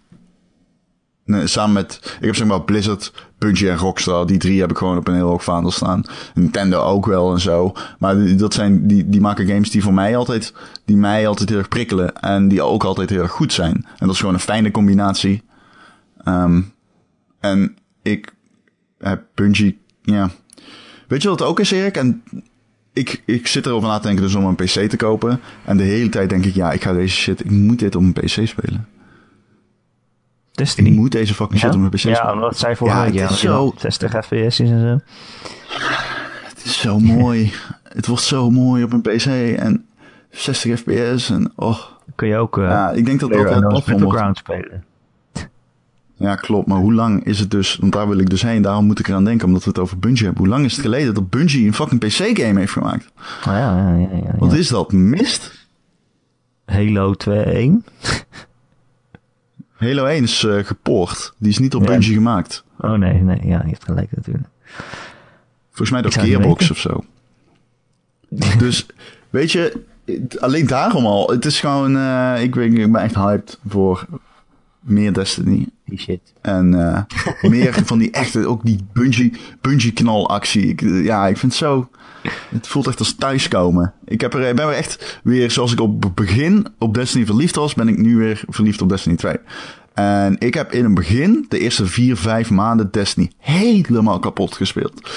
Samen met... Ik heb zeg maar Blizzard, Bungie en Rockstar. Die drie heb ik gewoon op een heel hoog vaandel staan. Nintendo ook wel en zo. Maar dat zijn... Die, die maken games die voor mij altijd... Die mij altijd heel erg prikkelen. En die ook altijd heel erg goed zijn. En dat is gewoon een fijne combinatie. Ehm, en ik heb Bungie... Ja... Weet je wat het ook is, Erik? En ik, ik zit erover na te denken dus om een PC te kopen. En de hele tijd denk ik, ja, ik ga deze shit, ik moet dit op een PC spelen. Destiny. Ik moet deze fucking shit op mijn PC ja, omdat zij vorige Ja, ja, zo- dan 60 fps is en zo. Het is zo mooi. het wordt zo mooi op een PC. En 60 fps en oh. Kun je ook eh Ja, ik denk dat dat PlayerUnknown's platform wordt. Battleground spelen. Ja, klopt. Maar hoe lang is het dus? Want daar wil ik dus heen. Daarom moet ik eraan denken, omdat we het over Bungie hebben. Hoe lang is het geleden dat Bungie een fucking PC-game heeft gemaakt? Oh, ja, ja, ja, ja, Wat ja. is dat? Mist? Halo 2.1? Halo 1 is eh gepoord. Die is niet op Ja. Bungie gemaakt. Oh nee, nee, ja, je hebt gelijk natuurlijk. Volgens mij door Gearbox of zo. dus, weet je, alleen daarom al. Het is gewoon, eh, ik, weet, ik ben echt hyped voor meer Destiny. Die shit. En eh, meer van die echte, ook die bungee, bungee knalactie. Ik, ja, ik vind het zo, het voelt echt als thuiskomen. Ik heb er, ben er echt weer, zoals ik op het begin op Destiny verliefd was, ben ik nu weer verliefd op Destiny 2. En ik heb in het begin, de eerste vier, vijf maanden Destiny helemaal kapot gespeeld.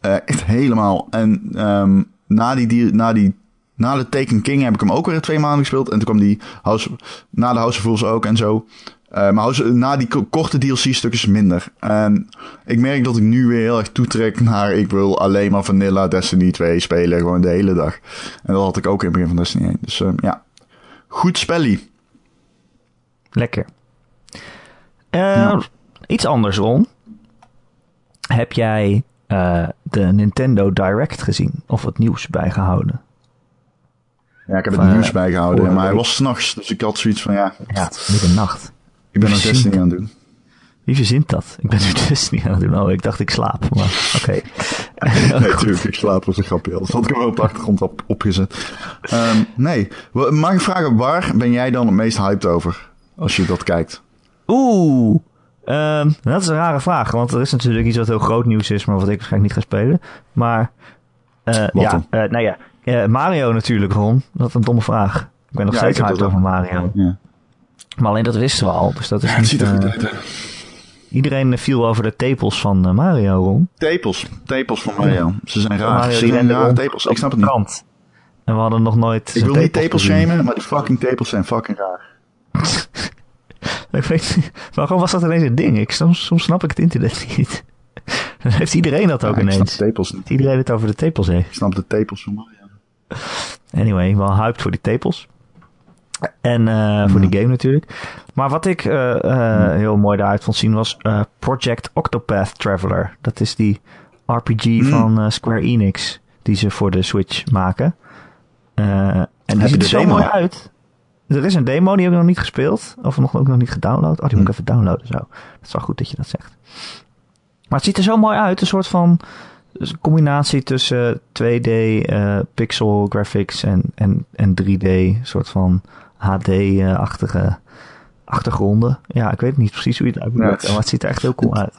Eh, echt helemaal. En ehm, na, die, die, na die na de Taken King heb ik hem ook weer twee maanden gespeeld. En toen kwam die House, na de House of Fools ook en zo. Eh, maar na die ko- korte DLC-stukjes minder. En ik merk dat ik nu weer heel erg toetrek naar... ik wil alleen maar Vanilla Destiny 2 spelen. Gewoon de hele dag. En dat had ik ook in het begin van Destiny 1. Dus ehm, ja, goed spellie. Lekker. Eh, Ja. Iets anders, Ron. Heb jij eh, de Nintendo Direct gezien? Of het nieuws bijgehouden? Ja, ik heb Van, het nieuws eh, bijgehouden. Maar hij was s'nachts. Dus ik had zoiets van ja, Ja, middernacht. Ik ben nog. Destiny aan het doen. Wie verzint dat? Ik ben nu dus niet aan het doen. Oh, ik dacht ik slaap. Maar oké. Nee, natuurlijk, ik slaap was een grapje. Dat had ik hem wel op de achtergrond op, opgezet. Ehm, nee, mag ik vragen, waar ben jij dan het meest hyped over? Als je dat kijkt. Oeh. Ehm, dat is een rare vraag. Want er is natuurlijk iets wat heel groot nieuws is. Maar wat ik waarschijnlijk niet ga spelen. Maar Wat ja, eh, nou ja. eh, Mario natuurlijk, Ron. Dat is een domme vraag. Ik ben nog Ja, steeds hyped over. Mario. Ja. Maar alleen dat wisten we al. Dus dat is Het niet, ziet er goed eh, uit, hè? Iedereen viel over de tepels van eh, Mario, Ron. Tepels. Tepels van Mario. Ze zijn raar. Mario Ze zijn rare tepels. Ik snap het niet. En we hadden nog nooit. Ik wil niet tepels shamen, maar die fucking tepels zijn fucking raar. Ik weet niet. Waarom was dat ineens een ding? Ik, soms, soms snap ik het internet niet. Dan heeft iedereen dat ook Ja, ik snap ineens. de tepels niet. Iedereen het over de tepels heeft. Ik snap de tepels van Mario. Anyway, wel hyped voor die tepels. En eh, voor die game natuurlijk. Maar wat ik eh, eh, heel mooi daaruit vond zien was Project Octopath Traveler. Dat is die RPG Hmm. van Square Enix die ze voor de Switch maken. En die Heb ziet er zo demo mooi uit. Er is een demo, die heb ik nog niet gespeeld. Of nog, ook nog niet gedownload. Oh, die moet ik even downloaden zo. Dat is wel goed dat je dat zegt. Maar het ziet er zo mooi uit. Een soort van combinatie tussen 2D eh, pixel graphics en, en, en 3D. Een soort van HD-achtige achtergronden. Ja, ik weet niet precies hoe je het uit moet Ja, maar het ziet er echt heel cool uit.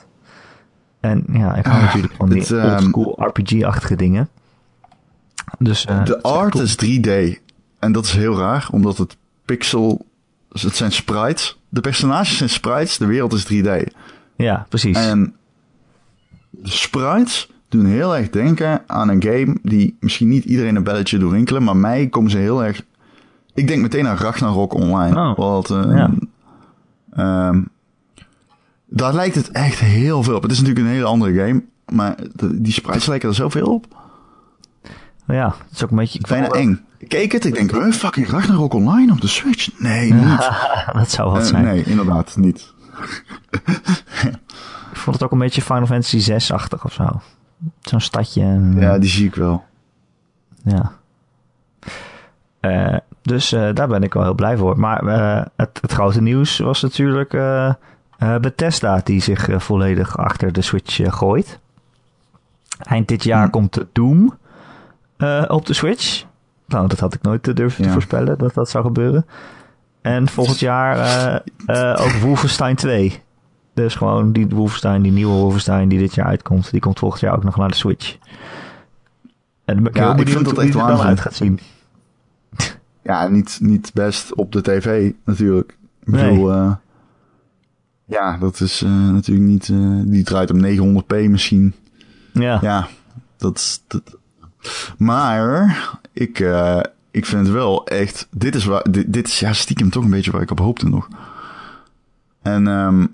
En ja, ik hou Ah, natuurlijk van die het, ehm, oldschool RPG-achtige dingen. Dus, eh, De art cool. is 3D. En dat is heel raar, omdat het pixel... Het zijn sprites. De personages zijn sprites, de wereld is 3D. Ja, precies. En de sprites doen heel erg denken aan een game die misschien niet iedereen een belletje doet rinkelen, maar mij komen ze heel erg... Ik denk meteen aan Ragnarok Online. Oh, Wat, eh, ja. ehm, daar lijkt het echt heel veel op. Het is natuurlijk een hele andere game, maar de- die sprites lijken er zoveel op. Ja, het is ook een beetje... Bijna eng. Ik keek het, ik denk, huh, fucking Ragnarok Online op de Switch? Nee, niet. dat zou wat Eh, zijn. nee, inderdaad, niet. Ik vond het ook een beetje Final Fantasy 6-achtig of zo. Zo'n stadje. En, Ja, die zie ik wel. Ja. Eh, dus eh, daar ben ik wel heel blij voor. Maar eh, het, het grote nieuws was natuurlijk eh, Bethesda die zich volledig achter de Switch gooit. Eind dit jaar Hm. komt de Doom op de Switch. Nou, dat had ik nooit durven te voorspellen dat dat zou gebeuren. En volgend jaar ook Wolfenstein 2. Dus gewoon die Wolfenstein, die nieuwe Wolfenstein die dit jaar uitkomt. Die komt volgend jaar ook nog naar de Switch. En dan ben ik Ja, heel ik benieuwd vind dat hoe echt die er dan uit gaat zien. Ja, niet, niet best op de tv natuurlijk. Ik Nee. bedoel, eh, ja, dat is eh, natuurlijk niet... eh, die draait op 900p misschien. Ja, Ja, dat is... Dat... Maar, ik, ik vind wel echt... Dit is, waar, dit, dit is ja, stiekem toch een beetje waar ik op hoopte nog. En ehm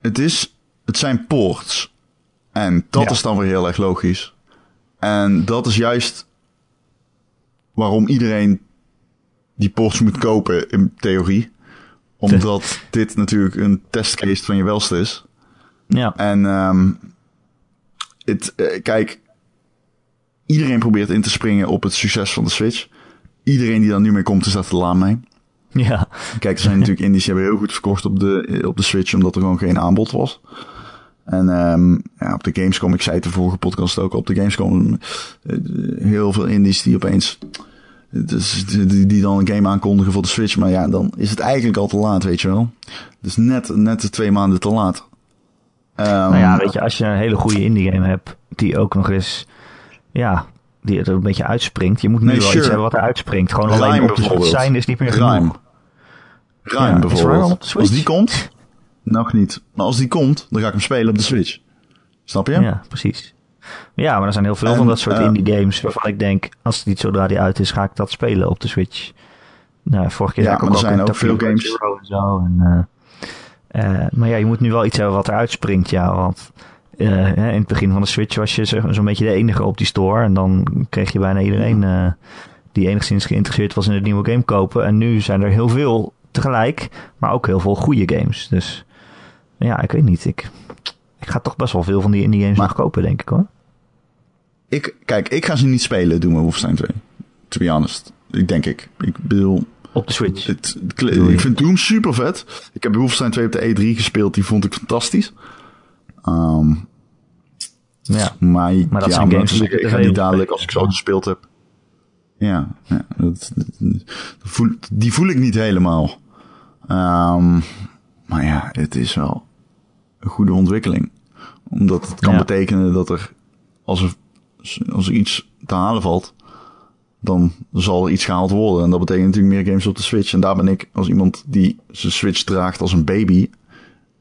het, is, het zijn ports. En dat Ja. is dan weer heel erg logisch. En dat is juist waarom iedereen die ports moet kopen in theorie. Omdat dit natuurlijk een testcase van je welste is. ja. En ehm het, eh, kijk, iedereen probeert in te springen op het succes van de Switch. Iedereen die daar nu mee komt, is daar te laat mee. ja. Kijk, er zijn natuurlijk indies die hebben heel goed verkocht op de, op de Switch, omdat er gewoon geen aanbod was. En ehm ja, op de Gamescom, ik zei het de vorige podcast ook, op de Gamescom eh, heel veel indies die opeens dus die, die dan een game aankondigen voor de Switch. Maar ja, dan is het eigenlijk al te laat, weet je wel. Dus net, net de twee maanden te laat. Ehm, Nou ja, weet je, als je een hele goede indie game hebt, die ook nog eens, ja, die er een beetje uitspringt. Je moet nu Nee, wel sure. iets hebben wat er uitspringt. Gewoon alleen op de Switch zijn is niet meer genoeg. Rime Ja, is bijvoorbeeld. Als die komt, nog niet. Maar als die komt, dan ga ik hem spelen op de Switch. Snap je? Ja, precies. Ja, maar er zijn heel veel En, van dat soort eh, indie games waarvan ik denk, als het niet zodra die uit is, ga ik dat spelen op de Switch. Nou, vorige keer Ja, ik ook er al zijn een ook veel games. En zo. En, eh, eh, maar ja, je moet nu wel iets hebben wat eruit springt, ja. Want in het begin van de Switch was je zo- zo'n beetje de enige op die store. En dan kreeg je bijna iedereen die enigszins geïnteresseerd was in het nieuwe game kopen. En nu zijn er heel veel tegelijk, maar ook heel veel goede games. Dus ja, ik weet niet. Ik, ik ga toch best wel veel van die indie games Maar- nog kopen, denk ik hoor. Ik, kijk, ik ga ze niet spelen, doen we Wolfenstein 2. To be honest. Ik denk ik. Ik bedoel, Op de Switch. het, het- ik vind Doom super vet. Ik heb Wolfenstein 2 op de E3 gespeeld, die vond ik fantastisch. Ehm, Ja. maar, Maar dat ja, zijn games ik ga niet dadelijk als ik zo gespeeld heb. Ja, ja dat, dat- dat voel, die voel ik niet helemaal. Ehm, maar ja, het is wel een goede ontwikkeling. Omdat het kan Ja. betekenen dat er als, er, als er iets te halen valt, dan zal er iets gehaald worden. En dat betekent natuurlijk meer games op de Switch. En daar ben ik als iemand die zijn Switch draagt als een baby.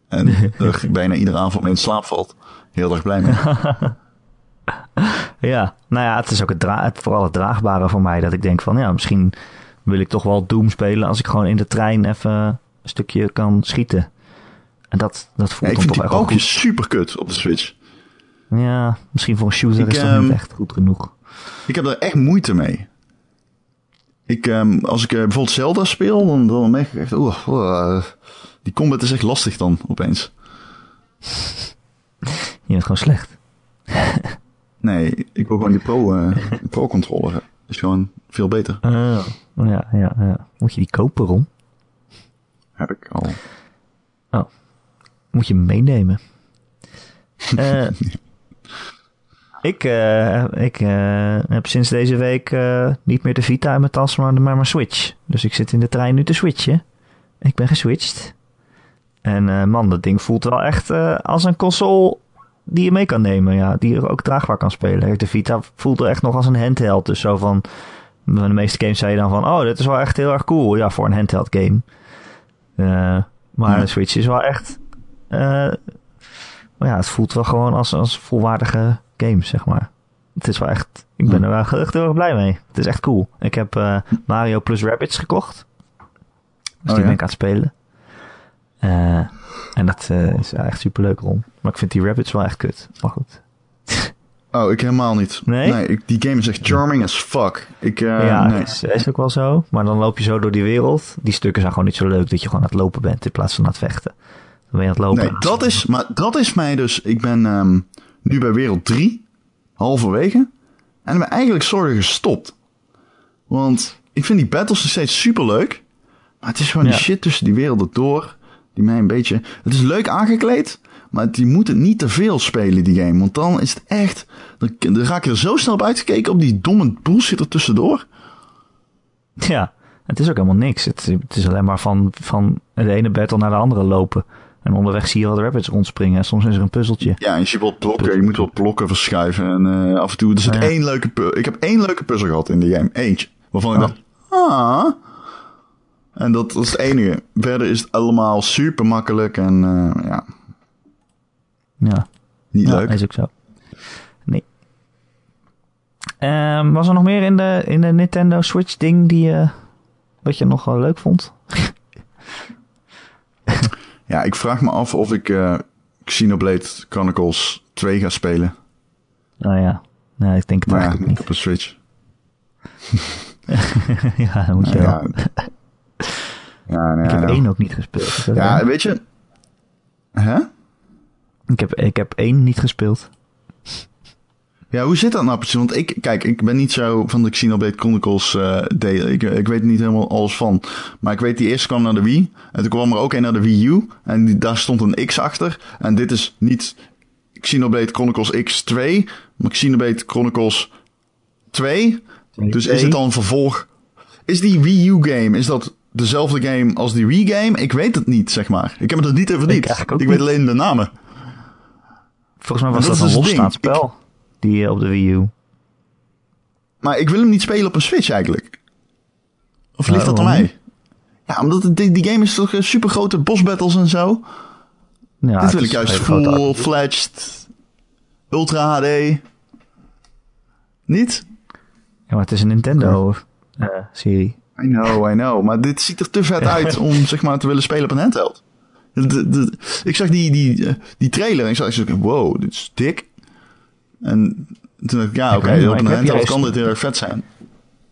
En er bijna iedere avond mee in slaap valt. Heel erg blij mee. Ja, nou ja, het is ook het, het vooral het draagbare voor mij. Dat ik denk van, ja, misschien wil ik toch wel Doom spelen als ik gewoon in de trein even een stukje kan schieten. En dat, dat Ja, voelt ik dan vind toch die balkjes super kut op de Switch. Ja, misschien voor een shooter Ik, is dat ehm, niet echt goed genoeg. Ik heb daar echt moeite mee. Ik, ehm, als ik eh, bijvoorbeeld Zelda speel, dan, dan merk ik echt, oeh, oeh, die combat is echt lastig dan opeens. Je bent gewoon slecht. Nee, ik wil gewoon die pro, eh, die pro controller. hebben. is gewoon veel beter. Oh, ja, ja, ja. Moet je die kopen, Ron? Heb ik al. Moet je meenemen. Eh, ik eh, ik eh, heb sinds deze week niet meer de Vita in mijn tas, maar, maar mijn Switch. Dus ik zit in de trein nu te switchen. Ik ben geswitcht. En man, dat ding voelt wel echt als een console die je mee kan nemen. Ja, die je ook draagbaar kan spelen. De Vita voelt er echt nog als een handheld. Dus zo van... De meeste games zei je dan van... Oh, dit is wel echt heel erg cool. Ja, voor een handheld game. Maar Ja. de Switch is wel echt... eh, maar ja, het voelt wel gewoon als, als volwaardige game, zeg maar. Het is wel echt... Ik ben Ja. er wel echt heel erg blij mee. Het is echt cool. Ik heb eh, Mario plus Rabbids gekocht. Dus Oh, die ja? ben ik aan het spelen. Eh, en dat is echt super leuk rond. Maar ik vind die Rabbids wel echt kut. Maar goed. Oh, ik helemaal niet. Nee? ik, die game is echt charming as fuck. Ik, ja, nee. dat is, is ook wel zo. Maar dan loop je zo door die wereld. Die stukken zijn gewoon niet zo leuk dat je gewoon aan het lopen bent in plaats van aan het vechten. Dan ben je aan het lopen. Nee, dat is, maar dat is mij dus. Ik ben ehm, nu bij wereld 3, halverwege. En ik ben eigenlijk zorgen gestopt. Want ik vind die battles nog steeds super leuk. Maar het is gewoon Ja. die shit tussen die werelden door. Die mij een beetje. Het is leuk aangekleed. Maar die moeten niet te veel spelen, die game. Want dan is het echt... Dan, dan raak je er zo snel op uitgekeken op die domme bullshit er tussendoor. Ja, het is ook helemaal niks. Het, het is alleen maar van, van de ene battle naar de andere lopen. En onderweg zie je wel de rabbits rondspringen. En soms is er een puzzeltje. Ja, en je ziet wel blokken. Je moet wel blokken verschuiven. En uh, af en toe... Er zit Ja. één leuke... pu- Ik heb één leuke puzzel gehad in die game. Eentje. Waarvan ik Oh. dacht... Ah... En dat, dat is het enige. Verder is het allemaal super makkelijk en eh, ja, Ja, niet ja leuk. is ook zo. Nee. Ehm, was er nog meer in de, in de Nintendo Switch ding die eh, wat je nog wel leuk vond? Ja, ik vraag me af of ik eh Xenoblade Chronicles 2 ga spelen. Nou ja, nee, ik denk het Maar ja, eigenlijk niet op een Switch. ja, dat moet je Ja, wel. ja, ja, Ik heb ja. één ook niet gespeeld. Ja, weet je... Hè? ik, heb, ik heb één niet gespeeld. Ja, hoe zit dat nou precies? Want ik, kijk, ik ben niet zo van de Xenoblade Chronicles eh delen. Ik, ik weet niet helemaal alles van. Maar ik weet, die eerste kwam naar de Wii. En toen kwam er ook een naar de Wii U. En die, daar stond een X achter. En dit is niet Xenoblade Chronicles X2, maar Xenoblade Chronicles 2. Dus is het dan een vervolg? Is die Wii U game, is dat dezelfde game als die Wii game? Ik weet het niet, zeg maar. Ik heb het er niet verdiept. eigenlijk ook Ik weet niet. alleen de namen. Volgens mij was dat, dat een dus losstaand spel. Die eh, op de Wii U. Maar ik wil hem niet spelen op een Switch eigenlijk. Of ligt dat aan mij? Ja, omdat het- die, die game is toch super grote boss battles en zo. Ja, Dit wil ik juist full-fledged, ultra HD. Niet? Ja, maar het is een Nintendo-serie. I know, I know. Maar dit ziet er te vet uit om zeg maar te willen spelen op een handheld. Ik zag die, die, eh, die trailer en ik zag, wow, dit is dik. En toen dacht ik, ja, oké, op een handheld juist- kan dit heel erg vet zijn.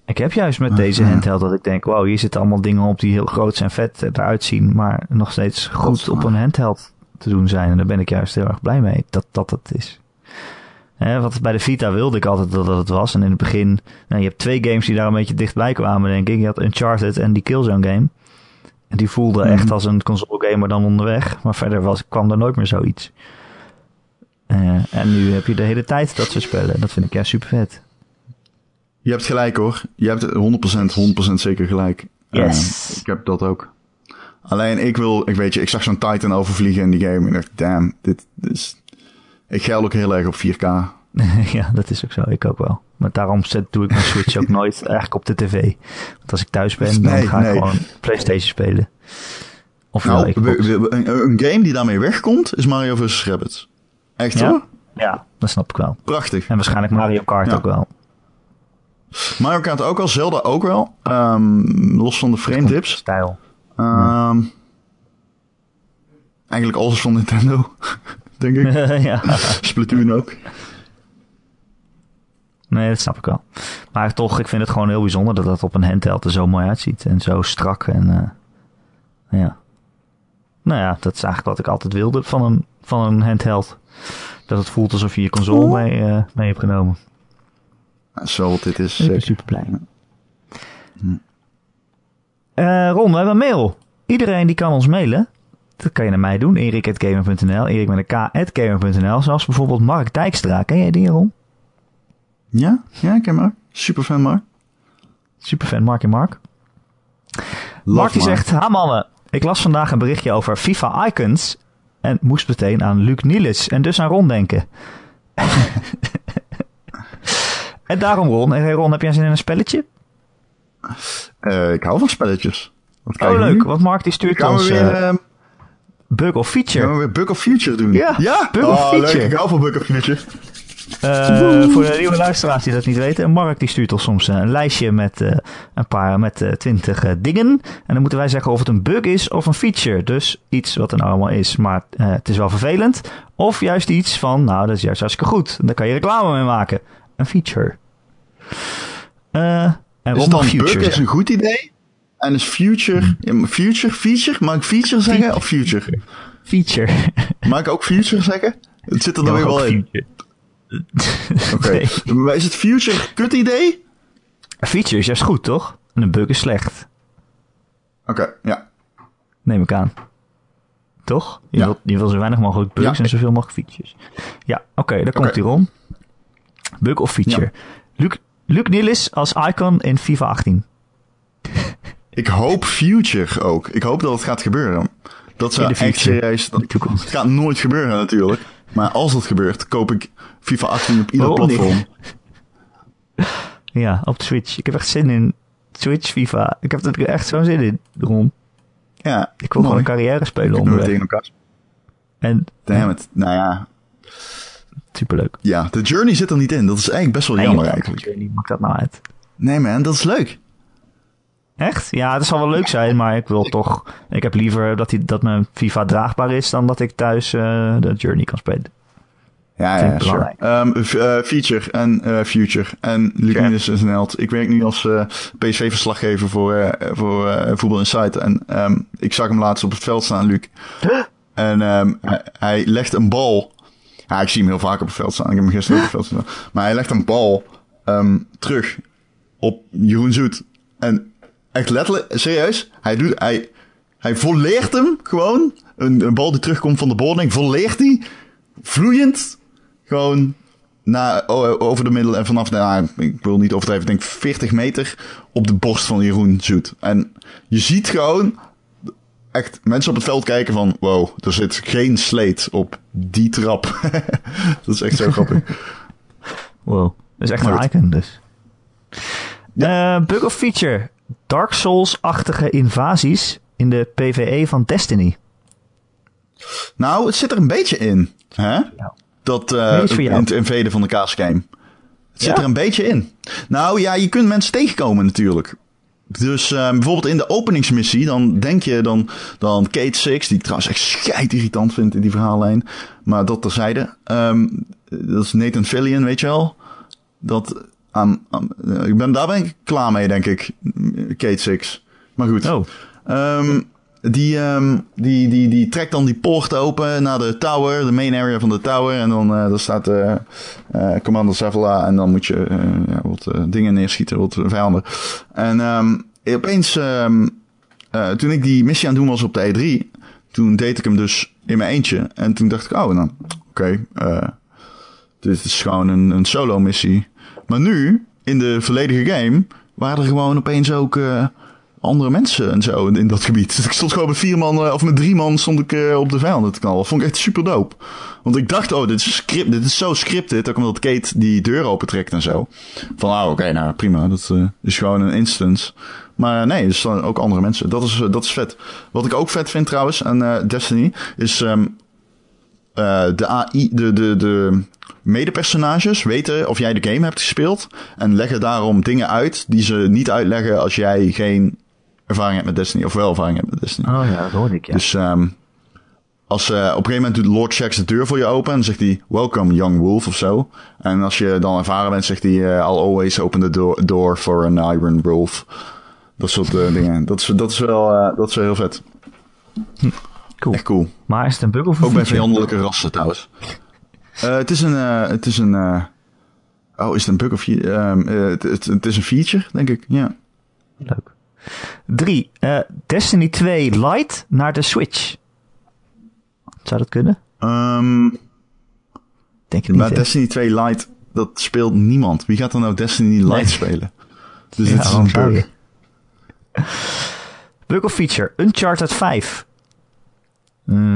Ik heb juist met deze handheld dat ik denk, wow, hier zitten allemaal dingen op die heel groot en vet eruit zien, maar nog steeds goed op een handheld te doen zijn. En daar ben ik juist heel erg blij mee dat dat het is. Hè, wat bij de Vita wilde ik altijd dat dat het was. En in het begin, nou, je hebt twee games die daar een beetje dichtbij kwamen, denk ik. Je had Uncharted en die Killzone game. En die voelde Mhm. echt als een console game, maar dan onderweg. Maar verder was, kwam er nooit meer zoiets. Eh, en nu heb je de hele tijd dat soort spellen. Dat vind ik juist super vet. Je hebt gelijk hoor. Je hebt 100%, 100% zeker gelijk. Yes. Eh, ik heb dat ook. Alleen ik wil, ik weet je, ik zag zo'n Titan overvliegen in die game en ik dacht, damn, dit, dit is... Ik geil ook heel erg op 4K. ja, dat is ook zo. Ik ook wel. Maar daarom zet, doe ik mijn Switch ook nooit eigenlijk op de tv. Want als ik thuis ben, dan Nee, ga nee. ik gewoon PlayStation spelen. Of Nou, een, een game die daarmee wegkomt is Mario vs. Rabbids. Echt Ja? hoor? Ja, dat snap ik wel. Prachtig. En waarschijnlijk Mario Kart Ja. ook wel. Mario Kart ook wel, Zelda ook wel. Ehm, los van de frame dips. Stijl. Ehm, Eigenlijk alles van Nintendo, denk ik. ja. Splatoon ook. Nee, dat snap ik wel. Maar toch, ik vind het gewoon heel bijzonder dat dat op een handheld er zo mooi uitziet. En zo strak. En eh, ja. Nou ja, dat is eigenlijk wat ik altijd wilde van een, van een handheld. Dat het voelt alsof je je console Oh. mee, eh, mee hebt genomen. Ja, Zo dit is. Ik ben super blij. Eh, Ron, we hebben een mail. Iedereen die kan ons mailen. Dat kan je naar mij doen. erik.gamer.nl Erik met een k.gamer.nl Zoals bijvoorbeeld Mark Dijkstra. Ken jij die, Ron? Ja, ja, ik ken maar. Super fan maar. Superfan Mark en Mark. Love Mark die Mark. zegt, ha mannen, ik las vandaag een berichtje over FIFA Icons en moest meteen aan Luc Nielis en dus aan Ron denken. en daarom Ron, en hey Ron, heb jij zin in een spelletje? Eh, ik hou van spelletjes. Wat Oh we leuk, want Mark die stuurt Gaan we ons weer, eh, ehm, bug of feature. gaan we weer Bug of Future doen? Ja, ja? Bug of oh, Future. leuk. Ik hou van Bug of Future. Eh, voor de nieuwe luisteraars die dat niet weten, Mark die stuurt ons soms eh, een lijstje met eh, een paar met twintig eh, dingen. En dan moeten wij zeggen of het een bug is of een feature. Dus iets wat er nou allemaal is, maar het is wel vervelend. Of juist iets van, nou dat is juist hartstikke goed. Daar kan je reclame mee maken. Een feature. En Is dan mag bug future is een goed idee? En is future... Maar future? Feature? Mag ik feature zeggen of future? Feature. Mag ik ook future zeggen? Het zit er dan weer wel in. feature. Oké. Nee. Maar is het future kut idee? Een feature is juist goed, toch? En een bug is slecht. Oké, ja. Neem ik aan. Toch? Je, Ja. wilt, je wil zo weinig mogelijk bugs Ja. en zoveel mogelijk features. Ja, oké, daar komt hij Ron. Bug of feature? Luc, Luc Nielis als icon in FIFA 18. Ik hoop future ook. Ik hoop dat het gaat gebeuren. Dat zou echt future. serieus... Dat het gaat nooit gebeuren natuurlijk. Maar als dat gebeurt, koop ik FIFA 18 op ieder niet? platform. Ja, op Switch. Ik heb echt zin in Switch FIFA. Ik heb er echt zo'n zin in, Ron. Ja, Ik wil gewoon een carrière spelen onderweg. tegen elkaar. En Damn it. Nou ja, superleuk. ja, de journey zit er niet in. Dat is eigenlijk best wel jammer eigenlijk. Journey, Maakt dat nou uit? Nee man, dat is leuk. Echt? Ja, het zal wel leuk zijn, maar ik wil toch... Ik heb liever dat, die, dat mijn FIFA draagbaar is dan dat ik thuis eh, de Journey kan spelen. Ja, ja, ik sure. Ehm, eh, feature en eh, future. En Lucinus is een held. Ik werk nu als eh PSV-verslaggever voor, eh, voor eh, Voetbal Insight. En ehm, ik zag hem laatst op het veld staan, Luc. En ehm, hij, hij legt een bal. Ja, ik zie hem heel vaak op het veld staan. Ik heb hem gisteren op het veld staan. Maar hij legt een bal ehm, terug op Jeroen Zoet. En echt letterlijk, serieus, hij doet, hij, hij volleert hem gewoon. Een, een bal die terugkomt van de boarding, volleert hij vloeiend gewoon na, over de middel en vanaf, nou, ik wil niet overdrijven, denk 40 meter op de borst van Jeroen Zoet. En je ziet gewoon echt mensen op het veld kijken van, wow, er zit geen sleet op die trap. dat is echt zo grappig. Wow. Dat is echt Maar een icon dus. Eh, bug of feature. Dark Souls-achtige invasies in de PvE van Destiny. Nou, het zit er een beetje in. Hè? Ja. Dat Nee, in het invaden van de kaasgame. Het zit er een beetje in. Nou ja, je kunt mensen tegenkomen natuurlijk. Dus eh, bijvoorbeeld in de openingsmissie, dan denk je dan, dan Kate Six, die ik trouwens echt scheid irritant vind in die verhaallijn. Maar dat terzijde. Ehm dat is Nathan Fillion, weet je wel. Dat, aan, aan- eh, ik ben, daar ben ik klaar mee, denk ik. Kate Six. Maar goed. Oh, Ehm, die, ehm, die, die, die trekt dan die poort open naar de tower, de main area van de tower. En dan eh daar staat eh eh, Commander Zavala en dan moet je ja, wat dingen neerschieten, wat vijanden. En ehm, opeens, toen ik die missie aan het doen was op de E3, toen deed ik hem dus in mijn eentje. En toen dacht ik, oh, nou, oké, dit is gewoon een, een solo missie. Maar nu, in de volledige game, waren er gewoon opeens ook eh, andere mensen en zo in, dat gebied. Dus ik stond gewoon met vier man, eh, of met drie man stond ik eh, op de vijanden te knallen. Dat vond ik echt super. Want ik dacht, oh, dit is, script, dit is zo scripted, ook omdat Kate die deur opentrekt en zo. Van, oh, oké, nou prima, dat eh, is gewoon een instance. Maar nee, er staan ook andere mensen. Dat is, dat is vet. Wat ik ook vet vind trouwens aan Destiny, is ehm, eh, de AI, de, de, de medepersonages weten of jij de game hebt gespeeld. En leggen daarom dingen uit die ze niet uitleggen als jij geen ervaring hebt met Destiny. Of wel ervaring hebt met Destiny. oh ja, dat hoorde ik, ja. Dus ehm als eh, op een gegeven moment doet Lord Shax de deur voor je open. En zegt hij, welcome young wolf of zo. En als je dan ervaren bent, zegt hij, eh, I'll always open the door, door for an iron wolf. Dat soort dingen. Dat is, dat, is wel, dat is wel heel vet. Cool. Echt cool. Maar is het een bug of een Ook bij vijandelijke rassen trouwens. Eh, het is een. eh, het is een eh, oh, is het een bug of. ehm, eh, het, het, het is een feature, denk ik. Ja. Leuk. Drie. eh, Destiny 2 Lite naar de Switch. Zou dat kunnen? Ehm, Denk je niet, maar? Destiny 2 Lite, dat speelt niemand. Wie gaat er nou Destiny Lite Nee. spelen? Dus Ja, dit is een bug. Bug of feature. Uncharted 5.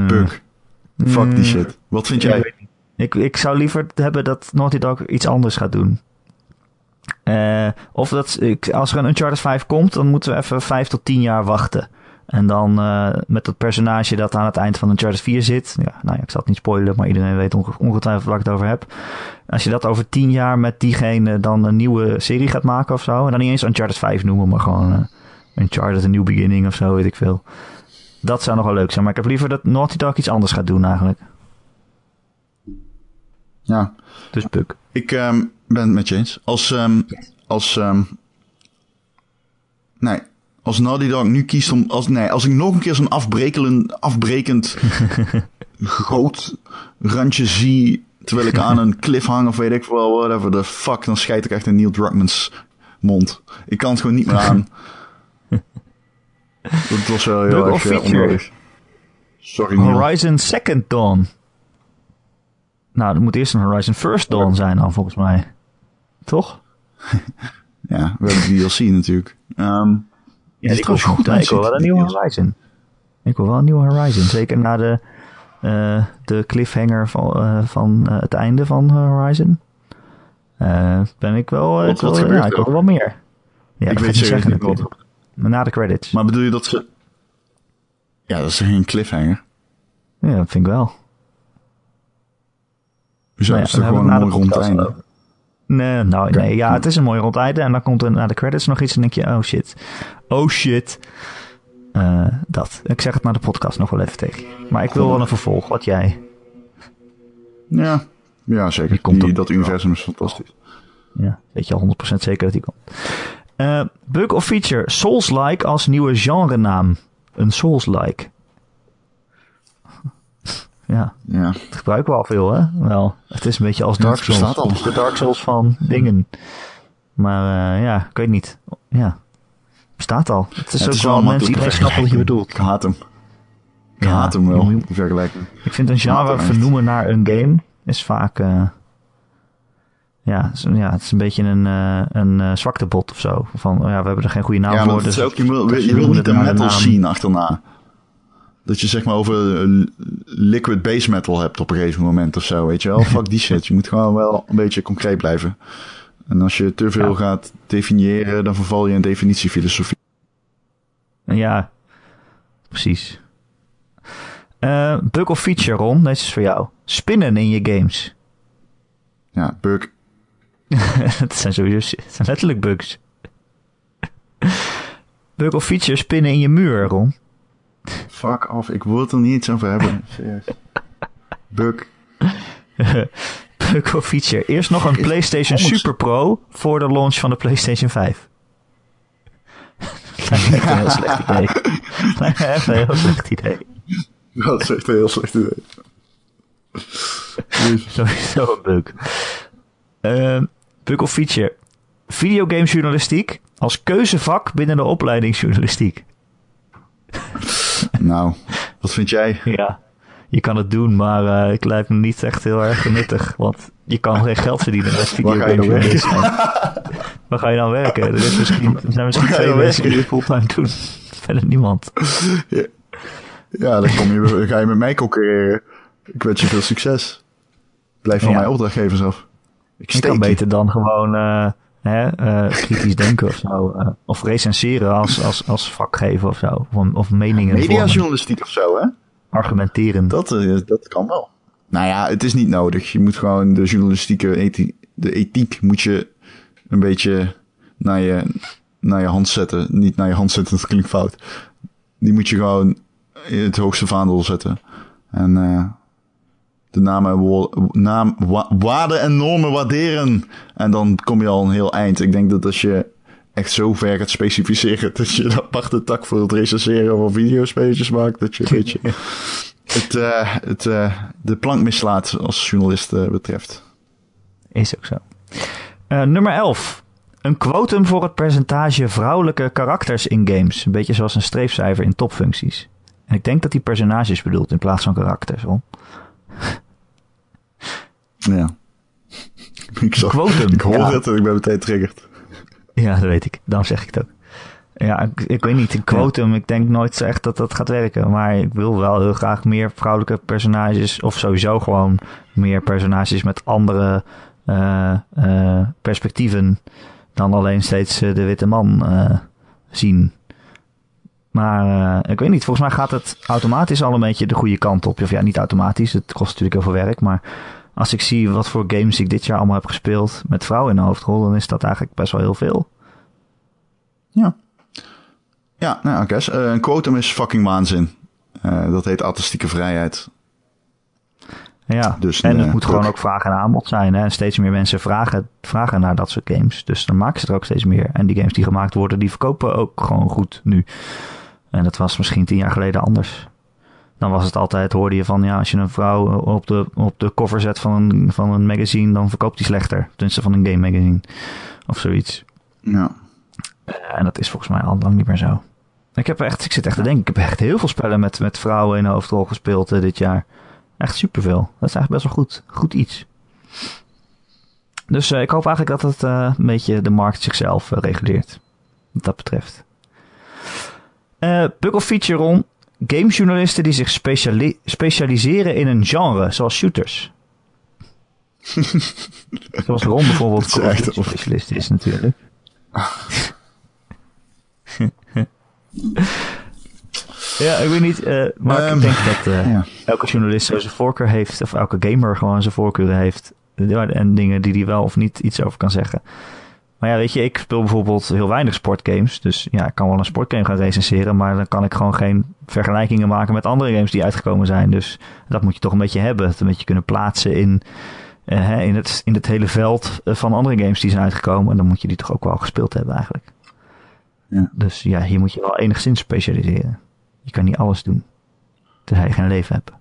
Bug. Fuck die Mm. shit. Wat vind jij? Ik, ik zou liever hebben dat Naughty Dog iets anders gaat doen. Eh, of dat ik, als er een Uncharted 5 komt, dan moeten we even 5 tot 10 jaar wachten. En dan eh, met dat personage dat aan het eind van Uncharted 4 zit. Ja, nou ja, ik zal het niet spoilen, maar iedereen weet onge- ongetwijfeld waar ik het over heb. Als je dat over 10 jaar met diegene dan een nieuwe serie gaat maken of zo. En dan niet eens Uncharted 5 noemen, maar gewoon eh, Uncharted A New Beginning of zo, weet ik veel. Dat zou nog wel leuk zijn. Maar ik heb liever dat Naughty Dog iets anders gaat doen eigenlijk. Ja. Dus bug. Ik ehm, ben het met je eens. Als, ehm, als, ehm, nee, als Naughty Dog nu kiest om, als, nee, als ik nog een keer zo'n afbrekelen, afbrekend groot randje zie, terwijl ik aan een cliff hang of weet ik wel, whatever the fuck, dan scheid ik echt in Neil Druckmann's mond. Ik kan het gewoon niet meer aan. Dat was wel heel erg of eh, feature? onnodig. Sorry. Horizon Second Dawn. Nou, dat moet eerst een Horizon First Dawn zijn dan, volgens mij. Toch? Ja, we hebben DLC natuurlijk. Ehm Ja, is ik wil, goed nee, ik wil wel een nieuwe Horizon. Ik wil wel een nieuwe Horizon. Zeker na de, eh, de cliffhanger van, eh, van het einde van Horizon. Eh, ben ik wel... eh, Wat- ik wil, wat ja, gebeurt ik wil wel meer. Ja, ik weet serieus niet wat. Na de credits. Maar bedoel je dat ze... Ja, dat is geen cliffhanger? ja, dat vind ik wel. Nou ja, is toch dan gewoon een we mooi rond einde? Nee, nou, nee, ja, het is een mooi rond einde. En dan komt er na de credits nog iets en denk je, oh shit. Oh shit. Eh, dat. Ik zeg het na de podcast nog wel even tegen. Maar ik wil wel een vervolg. Wat jij? Ja, ja zeker. Die komt Die, dat universum is fantastisch. Ja, weet je al 100% zeker dat die komt. Eh, bug of feature. Souls-like als nieuwe genrenaam. Een Souls-like. Ja, Ja, dat gebruiken we al veel, hè? Wel, het is een beetje als Ja, Dark het Souls. bestaat al. Het De Dark Souls van dingen. Maar eh, ja, ik weet niet. Ja, bestaat al. Het is het ook is wel wel mensen iedereen te snapt wat je bedoelt. Ik haat hem. Ik Ja, haat hem wel, vergelijking. Ik vind een genre vernoemen naar een game is vaak... eh, ja, ja, het is een beetje een, eh een eh, zwaktebod of zo. Van, oh ja, we hebben er geen goede naam ja, voor. dus ook, je wil, dus je wil niet de metal scene achterna. Dat je zeg maar over eh, liquid base metal hebt op een gegeven moment of zo, weet je wel. Fuck die shit. Je moet gewoon wel een beetje concreet blijven. En als je te veel Ja. gaat definiëren, dan verval je in definitiefilosofie. Ja, precies. Eh bug of feature, Ron. Deze is voor jou. Spinnen in je games. Ja, bug. Het zijn sowieso het zijn letterlijk bugs. Bug of feature, spinnen in je muur, Ron. Fuck off. Ik wil het er niet eens over hebben. Serieus. Bug. Bug of feature. Eerst nog een PlayStation. Super Pro voor de launch van de PlayStation 5. Lijkt me echt een heel slecht idee. Lijkt me echt een heel slecht idee. Dat is echt een heel slecht idee. Sowieso een bug. Bug of feature. Videogamejournalistiek als keuzevak binnen de opleiding journalistiek. Nou, wat vind jij? Ja, je kan het doen, maar eh het lijkt me niet echt heel erg nuttig. Want je kan geen geld verdienen met Waar ga je dan videogamejournalist. Waar ga je dan werken? Er, is misschien, er zijn misschien je twee mensen die het fulltime doen. Verder niemand. Ja, dan, kom je, dan ga je met mij concurreren. Ik wens je veel succes. Blijf van Ja. mijn opdrachtgevers af. Ik kan beter dan gewoon eh, hè, eh, kritisch denken of zo. eh, of recenseren als, als, als vakgever of zo. Of, of meningen. Mediajournalistiek of zo, hè? argumenteren. Dat, dat kan wel. Nou ja, het is niet nodig. Je moet gewoon de journalistieke ethiek, de ethiek moet je een beetje naar je, naar je hand zetten. Niet naar je hand zetten, dat klinkt fout. Die moet je gewoon in het hoogste vaandel zetten. En de namen, wo- naam, wa- waarden en normen waarderen. En dan kom je al een heel eind. Ik denk dat als je echt zo ver gaat specificeren dat je een aparte tak voor het recenseren van videospelletjes maakt, dat je een beetje het, eh, het, eh, de plank mislaat als journalist eh, betreft. Is ook zo. Eh, nummer 11. Een quotum voor het percentage vrouwelijke karakters in games. Een beetje zoals een streefcijfer in topfuncties. En ik denk dat die personages bedoelt in plaats van karakters. Hoor. Ja. ik, zag, Quotum, ik hoor ja. het en ik ben meteen triggerd. Ja, dat weet ik. Daarom zeg ik het ook. Ja, ik, ik weet niet. Een quotum, ik denk nooit echt dat dat gaat werken. Maar ik wil wel heel graag meer vrouwelijke personages. Of sowieso gewoon meer personages met andere eh, eh, perspectieven. Dan alleen steeds eh, de witte man zien. Maar ik weet niet. Volgens mij gaat het automatisch al een beetje de goede kant op. Of ja, niet automatisch. Het kost natuurlijk heel veel werk. Maar als ik zie wat voor games ik dit jaar allemaal heb gespeeld. Met vrouwen in de hoofdrol. Dan is dat eigenlijk best wel heel veel. Ja. Ja, nou. Eh, een quotum is fucking waanzin. Eh, dat heet artistieke vrijheid. Ja, Dus, en het eh, moet gewoon ook- ook vraag en aanbod zijn. Hè? En steeds meer mensen vragen, vragen naar dat soort games. Dus dan maken ze er ook steeds meer. En die games die gemaakt worden, die verkopen ook gewoon goed nu. En dat was misschien tien jaar geleden anders. Dan was het altijd, hoorde je van, ja, als je een vrouw op de, op de cover zet van een, van een magazine, dan verkoopt die slechter. Tenminste van een game magazine. Of zoiets. Ja. En dat is volgens mij al lang niet meer zo. Ik, heb echt, ik zit echt te denken, ik heb echt heel veel spellen met, met vrouwen in de hoofdrol gespeeld uh, dit jaar. Echt superveel. Dat is eigenlijk best wel goed. Goed iets. Dus uh, ik hoop eigenlijk dat het uh, een beetje de markt zichzelf reguleert. Wat dat betreft. Bug of feature Ron. Gamejournalisten die zich speciali specialiseren in een genre, zoals shooters. zoals Ron bijvoorbeeld een specialist is natuurlijk. ja, ik weet niet, uh, maar um, ik denk dat uh, ja. elke journalist zo zijn voorkeur heeft, of elke gamer gewoon zijn voorkeuren heeft. En dingen die hij wel of niet iets over kan zeggen. Maar ja, weet je, ik speel bijvoorbeeld heel weinig sportgames. Dus ja, ik kan wel een sportgame gaan recenseren. Maar dan kan ik gewoon geen vergelijkingen maken met andere games die uitgekomen zijn. Dus dat moet je toch een beetje hebben. Het een beetje kunnen plaatsen in, uh, in, het, in het hele veld van andere games die zijn uitgekomen. En dan moet je die toch ook wel gespeeld hebben eigenlijk. Ja. Dus ja, hier moet je wel enigszins specialiseren. Je kan niet alles doen. Terwijl je geen leven hebt.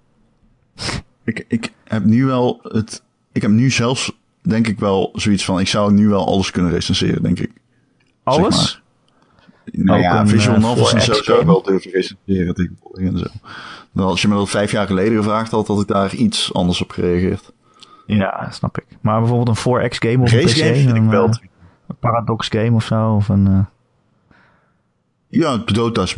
Ik, ik heb nu wel het. Ik heb nu zelfs, denk ik wel, zoiets van. Ik zou nu wel alles kunnen recenseren, denk ik. Alles? Zeg maar. Nou ja, visual uh, novels en zo zou ik wel durven recenseren en zo. Dan als je me dat vijf jaar geleden gevraagd had, had ik daar iets anders op gereageerd. Ja, snap ik. Maar bijvoorbeeld een 4X game of een PC, game vind ik wel. Uh, een Paradox game of zo, of een... Uh, ja, Dota's,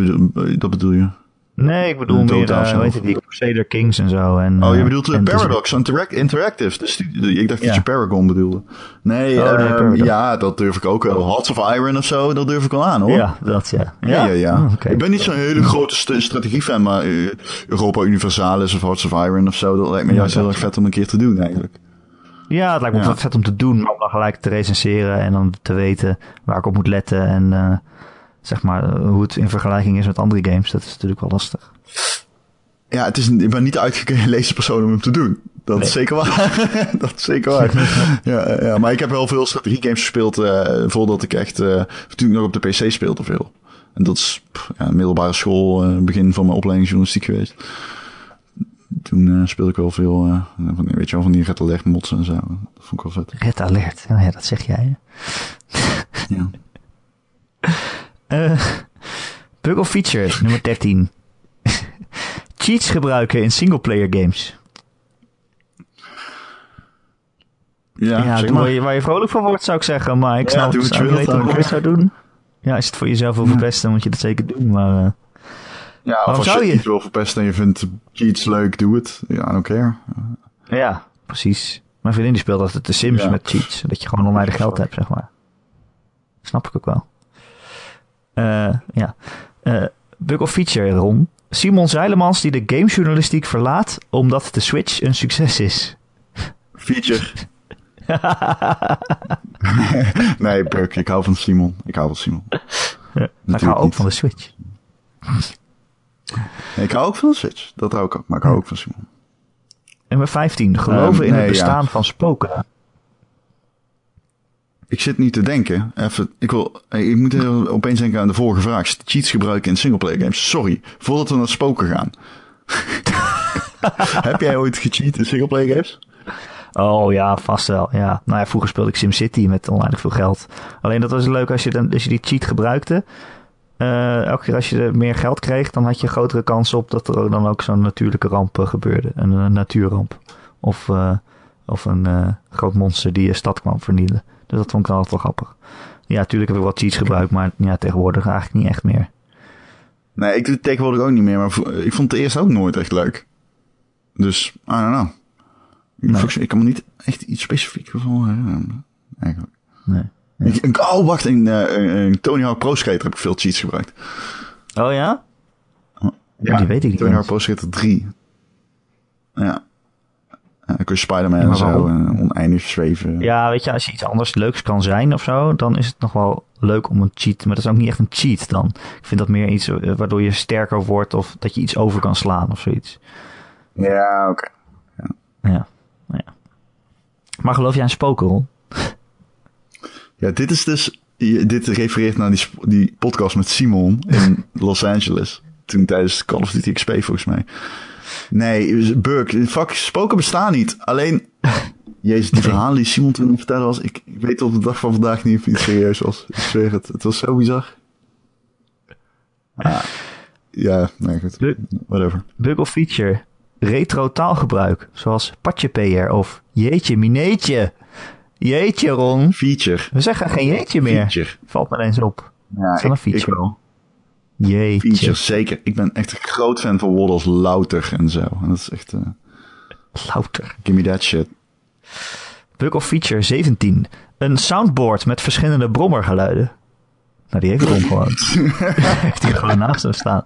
dat bedoel je? Nee, ik bedoel meer, uh, weet je, die Crusader Kings en zo. En, oh, je eh, bedoelt uh, Paradox Interact Interactive. Dus ik dacht ja. dat je Paragon bedoelde. Nee, oh, nee um, ja, dat durf ik ook wel. Hearts of Iron of zo, dat durf ik wel aan hoor. Ja, dat ja. Ja, ja, ja. Oh, okay. Ik ben niet zo'n hele grote st strategie-fan, maar uh, Europa Universalis of Hearts of Iron of zo, dat lijkt me juist heel erg vet om een keer te doen eigenlijk. Ja, het lijkt me ja. ook vet om te doen, maar om dan gelijk te recenseren en dan te weten waar ik op moet letten en zeg maar, hoe het in vergelijking is met andere games, dat is natuurlijk wel lastig. Ja, het is, ik ben niet uitgelezen persoon om hem te doen. Dat nee. is zeker waar. dat is zeker waar. ja, ja, maar ik heb wel veel strategiegames gespeeld uh, voordat ik echt, uh, toen ik nog op de PC speelde veel. En dat is pff, ja, middelbare school, uh, begin van mijn opleiding journalistiek geweest. Toen speelde ik wel veel, van, weet je wel, van die Red Alert mods en zo. Dat vond ik wel vet. Red Alert, ja, dat zeg jij. ja. Uh, bug of feature, nummer 13. Cheats gebruiken in singleplayer games. Ja, ja waar, je, waar je vrolijk van wordt, zou ik zeggen. Maar ik snap ja, het, weten wat je zou doen. Ja, als je het voor jezelf wil verpesten, dan moet je dat zeker doen. Maar, uh, ja, of als je, je het wil verpesten en je vindt cheats leuk, doe het. Ja, I don't care. Ja, precies. Mijn vriendin die speelt altijd de Sims ja. met cheats. Dat je gewoon oneindig geld hebt, zeg maar. Snap ik ook wel. Uh, ja. Uh, bug of feature, Ron. Simon Zeilemans die de gamejournalistiek verlaat omdat de Switch een succes is. Feature. nee, bug. Ik hou van Simon. Ik hou van Simon. Ja, ik hou ook van de Switch. Nee, ik hou ook van de Switch. Dat hou ik ook. Maar ik hou ook van Simon. Nummer 15. Geloven um, in het bestaan ja. van spoken. Ik zit niet te denken. Even, ik, wil, ik moet opeens denken aan de vorige vraag. Cheats gebruiken in singleplayer games. Sorry, voordat we naar spoken gaan. Heb jij ooit gecheat in singleplayer games? Oh ja, vast wel. Ja. Nou ja, vroeger speelde ik SimCity met oneindig veel geld. Alleen dat was leuk als je, dan, als je die cheat gebruikte. Uh, elke keer als je meer geld kreeg, dan had je grotere kans op dat er dan ook zo'n natuurlijke ramp gebeurde. Een, een natuurramp. Of, of een groot monster die je stad kwam vernielen. Dus dat vond ik altijd wel grappig. Ja, natuurlijk heb ik wat cheats gebruikt, maar ja, tegenwoordig eigenlijk niet echt meer. Nee, ik doe het tegenwoordig ook niet meer, maar ik vond het eerst ook nooit echt leuk. Dus, I don't know. Nee. Ik kan me niet echt iets specifiek van herinneren, eigenlijk. Nee. nee. Ik, oh, wacht, in, uh, in Tony Hawk Pro Skater heb ik veel cheats gebruikt. Oh ja? Ja, die weet ik niet. Tony Hawk Pro Skater 3. Ja. Dan kun je Spider-Man en zo uh, oneindig zweven. Ja, weet je, als je iets anders leuks kan zijn of zo, dan is het nog wel leuk om een cheat. Maar dat is ook niet echt een cheat dan. Ik vind dat meer iets uh, waardoor je sterker wordt of dat je iets over kan slaan of zoiets. Ja, oké. Okay. Ja. Ja, ja. Maar geloof jij in spoken, Ja, dit is dus... Dit refereert naar die, die podcast met Simon in Los Angeles. Toen tijdens Call of Duty XP volgens mij. Nee, Burk, fuck, spoken bestaan niet. Alleen, jezus, die verhalen die Simon toen vertellen was, ik, ik weet op de dag van vandaag niet of iets serieus was. Ik zweer het, het was zo bizar. Ah, ja, nee, goed. Bug, Whatever. bug of feature. Retro taalgebruik. Zoals patje PR of jeetje mineetje. Jeetje Ron. Feature. We zeggen geen jeetje meer. Feature. Valt me eens op. Ja, Is dat een ik, feature? ik wel. Jeetje. Feature, zeker. Ik ben echt een groot fan van als louter en zo. En dat is echt... eh Louter. give me that shit. Bug of feature 17. Een soundboard met verschillende brommergeluiden. Nou, die heeft Ron gewoon. heeft hij gewoon naast hem staan.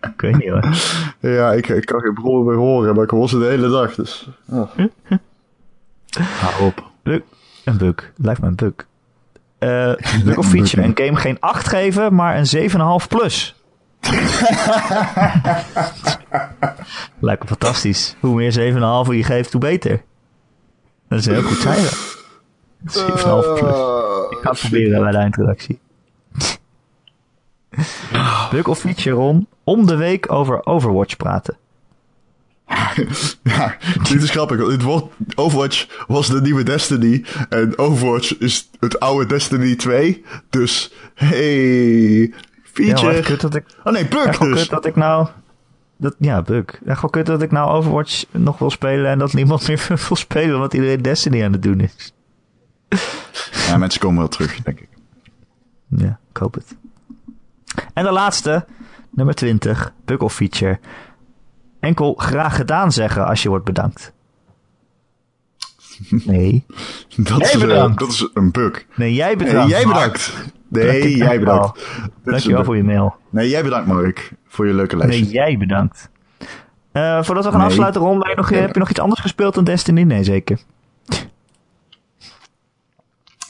ik weet niet hoor. Ja, ik, ik kan geen bronnen meer horen, maar ik hoor ze de hele dag, dus... Oh. Hou op. Bug. Een bug. Lijkt me een bug. Eh bug of feature. Een game geen 8 geven, maar een 7,5 plus. Lijkt me fantastisch. Hoe meer 7,5 je geeft, hoe beter. Dat is een heel goed cijfer. 7,5 plus. Ik ga het proberen bij de eindredactie. Bug of feature, Ron. Om de week over Overwatch praten. Ja, dit is grappig. want Het Overwatch was de nieuwe Destiny. En Overwatch is het oude Destiny 2. Dus, hey, Ja, feature. echt kut dat ik, oh nee, bug dus. kut dat ik nou... Dat, ja, bug. Echt wel kut dat ik nou Overwatch nog wil spelen en dat niemand meer wil spelen omdat iedereen Destiny aan het doen is. Ja, mensen komen wel terug, denk ik. Ja, ik hoop het. En de laatste, nummer 20, bug of feature. Enkel graag gedaan zeggen als je wordt bedankt. Nee. Dat, Jij is, eh, bedankt. dat is een bug. Nee, jij Nee, bedankt. jij Mark. bedankt. Nee, jij bedankt. Dankjewel voor je mail. Nee, jij bedankt, Mark. Voor je leuke lijstje. Nee, jij bedankt. Eh, voordat we gaan Nee. afsluiten, Ron, ben je nog, heb je nog iets anders gespeeld dan Destiny? Nee, zeker.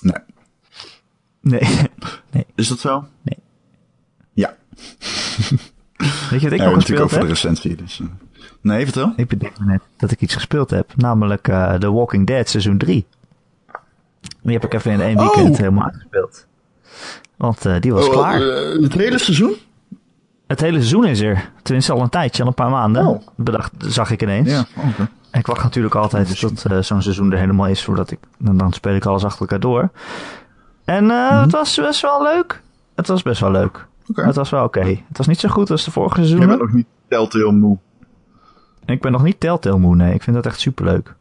Nee. Nee. Is dat zo? Nee. Ja. Weet je wat ik ja, nog natuurlijk ook gespeeld voor de recensie. Dus, eh. Nee, vertel. Ik bedenk me net dat ik iets gespeeld heb. Namelijk eh The Walking Dead seizoen 3. Die heb ik even in één weekend Oh. helemaal uitgespeeld. Want eh, die was Oh, klaar. het hele seizoen? Het hele seizoen is er. Tenminste al een tijdje, al een paar maanden. Oh. Bedacht, zag ik ineens. Ja. En ik wacht natuurlijk altijd tot eh, zo'n seizoen er helemaal is. Voordat ik, dan, dan speel ik alles achter elkaar door. En Mhm. het was best wel leuk. Het was best wel leuk. Het was wel oké. Het was niet zo goed als de vorige Jij seizoenen. bent nog niet telltale moe. Ik ben nog niet Telltale moe, nee. Ik vind dat echt superleuk.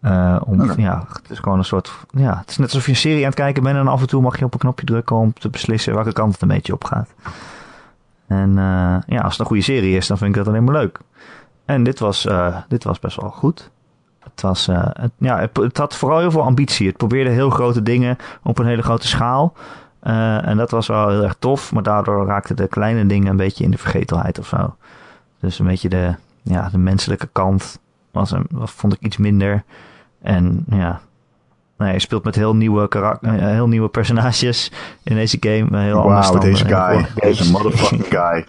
Eh om, ja, het is gewoon een soort... Ja, het is net alsof je een serie aan het kijken bent... en af en toe mag je op een knopje drukken om te beslissen welke kant het een beetje op gaat. En eh, ja, als het een goede serie is, dan vind ik dat alleen maar leuk. En dit was, eh, dit was best wel goed. Het, was, het, ja, het, het had vooral heel veel ambitie. Het probeerde heel grote dingen op een hele grote schaal. Eh, en dat was wel heel erg tof. Maar daardoor raakten de kleine dingen een beetje in de vergetelheid of zo. Dus een beetje de, ja, de menselijke kant was, een, was, vond ik iets minder. En ja, nee, je speelt met heel nieuwe, karak- eh, heel nieuwe personages in deze game. Heel anders dan deze guy. Deze motherfucking guy.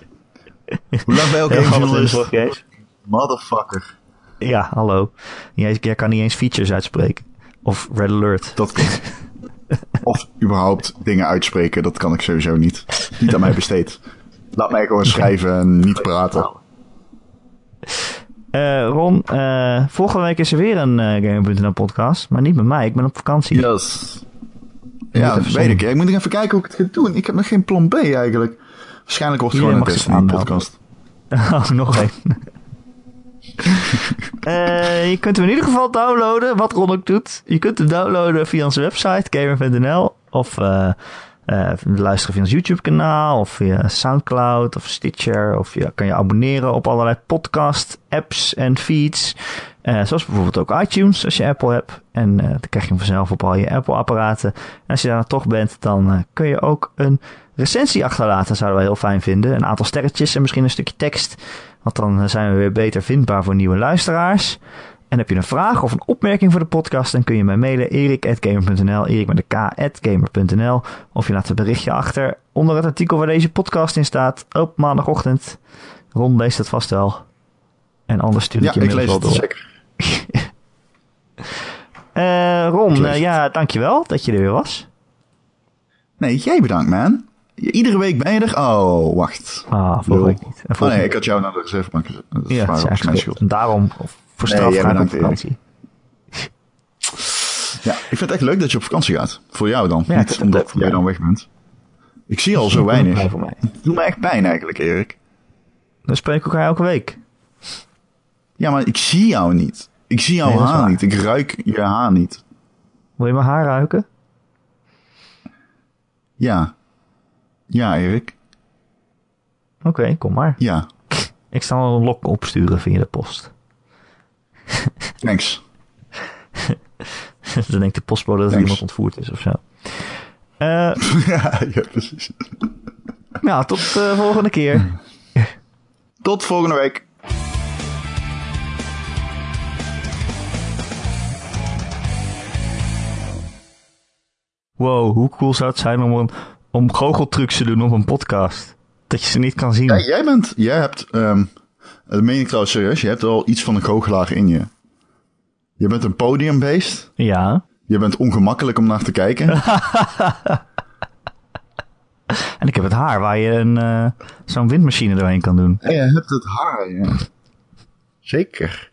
Hoe lang ben je ook gamejournalist? Motherfucker. Ja, hallo. Jij, jij kan niet eens features uitspreken. Of red alert. Dat klopt. Of überhaupt dingen uitspreken, dat kan ik sowieso niet. Niet aan mij besteed. Laat mij gewoon schrijven en niet praten. Eh, Ron, eh, volgende week is er weer een eh Gamer.nl podcast. Maar niet met mij, ik ben op vakantie. Yes. Ja, dat weet ik. Ik moet even kijken hoe ik het ga doen. Ik heb nog geen plan B eigenlijk. Waarschijnlijk wordt het gewoon een podcast. Oh, nog één. Eh, je kunt hem in ieder geval downloaden, wat Ron ook doet. Je kunt hem downloaden via onze website, gamer.nl. Of eh, luisteren via ons YouTube-kanaal, of via Soundcloud, of Stitcher. Of je kan je abonneren op allerlei podcast-apps en feeds. Eh, zoals bijvoorbeeld ook iTunes, als je Apple hebt. En eh, dan krijg je hem vanzelf op al je Apple-apparaten. En als je daar dan toch bent, dan eh, kun je ook een recensie achterlaten. zouden we heel fijn vinden. Een aantal sterretjes en misschien een stukje tekst. Want dan zijn we weer beter vindbaar voor nieuwe luisteraars. En heb je een vraag of een opmerking voor de podcast, dan kun je mij mailen erik.gamer.nl, erik met de k.gamer.nl. Of je laat een berichtje achter onder het artikel waar deze podcast in staat op maandagochtend. Ron leest het vast wel. En anders stuur ik Ja, je ik mail lees wel het door. zeker. Ik Ron, eh, ja, dankjewel dat je er weer was. Nee, jij bedankt, man. Iedere week ben je er. Oh, wacht. Ah, vorige Lul. week niet. Oh nee, ik had jou naar de reservebank gezet. Dat is Ja, waar, is mijn schuld. Daarom, of voor Nee, straf, ik op vakantie. Ja, ik vind het echt leuk dat je op vakantie gaat. Voor jou dan. Ja, ik Niet omdat jij dan weg bent. Ik zie al zo weinig. Doet me echt pijn eigenlijk, Erik. Dan spreken we elkaar elke week. Ja, maar ik zie jou niet. Ik zie jouw haar niet. Ik ruik je haar niet. Wil je mijn haar ruiken? Ja. Ja, Erik. Oké, kom maar. Ja. Ik zal een lok opsturen via de post. Thanks. Dan denkt de postbode dat er iemand ontvoerd is of zo. Uh, ja, ja, precies. Nou, tot de uh, volgende keer. Tot volgende week. Wow, hoe cool zou het zijn om, een, om goocheltrucs te doen op een podcast? Dat je ze niet kan zien. Ja, jij bent, jij hebt, um, dat meen ik trouwens serieus, je hebt al iets van een goochelaar in je. Je bent een podiumbeest. Ja. Je bent ongemakkelijk om naar te kijken. en ik heb het haar waar je een, uh, zo'n windmachine doorheen kan doen. En je hebt het haar, ja. Zeker.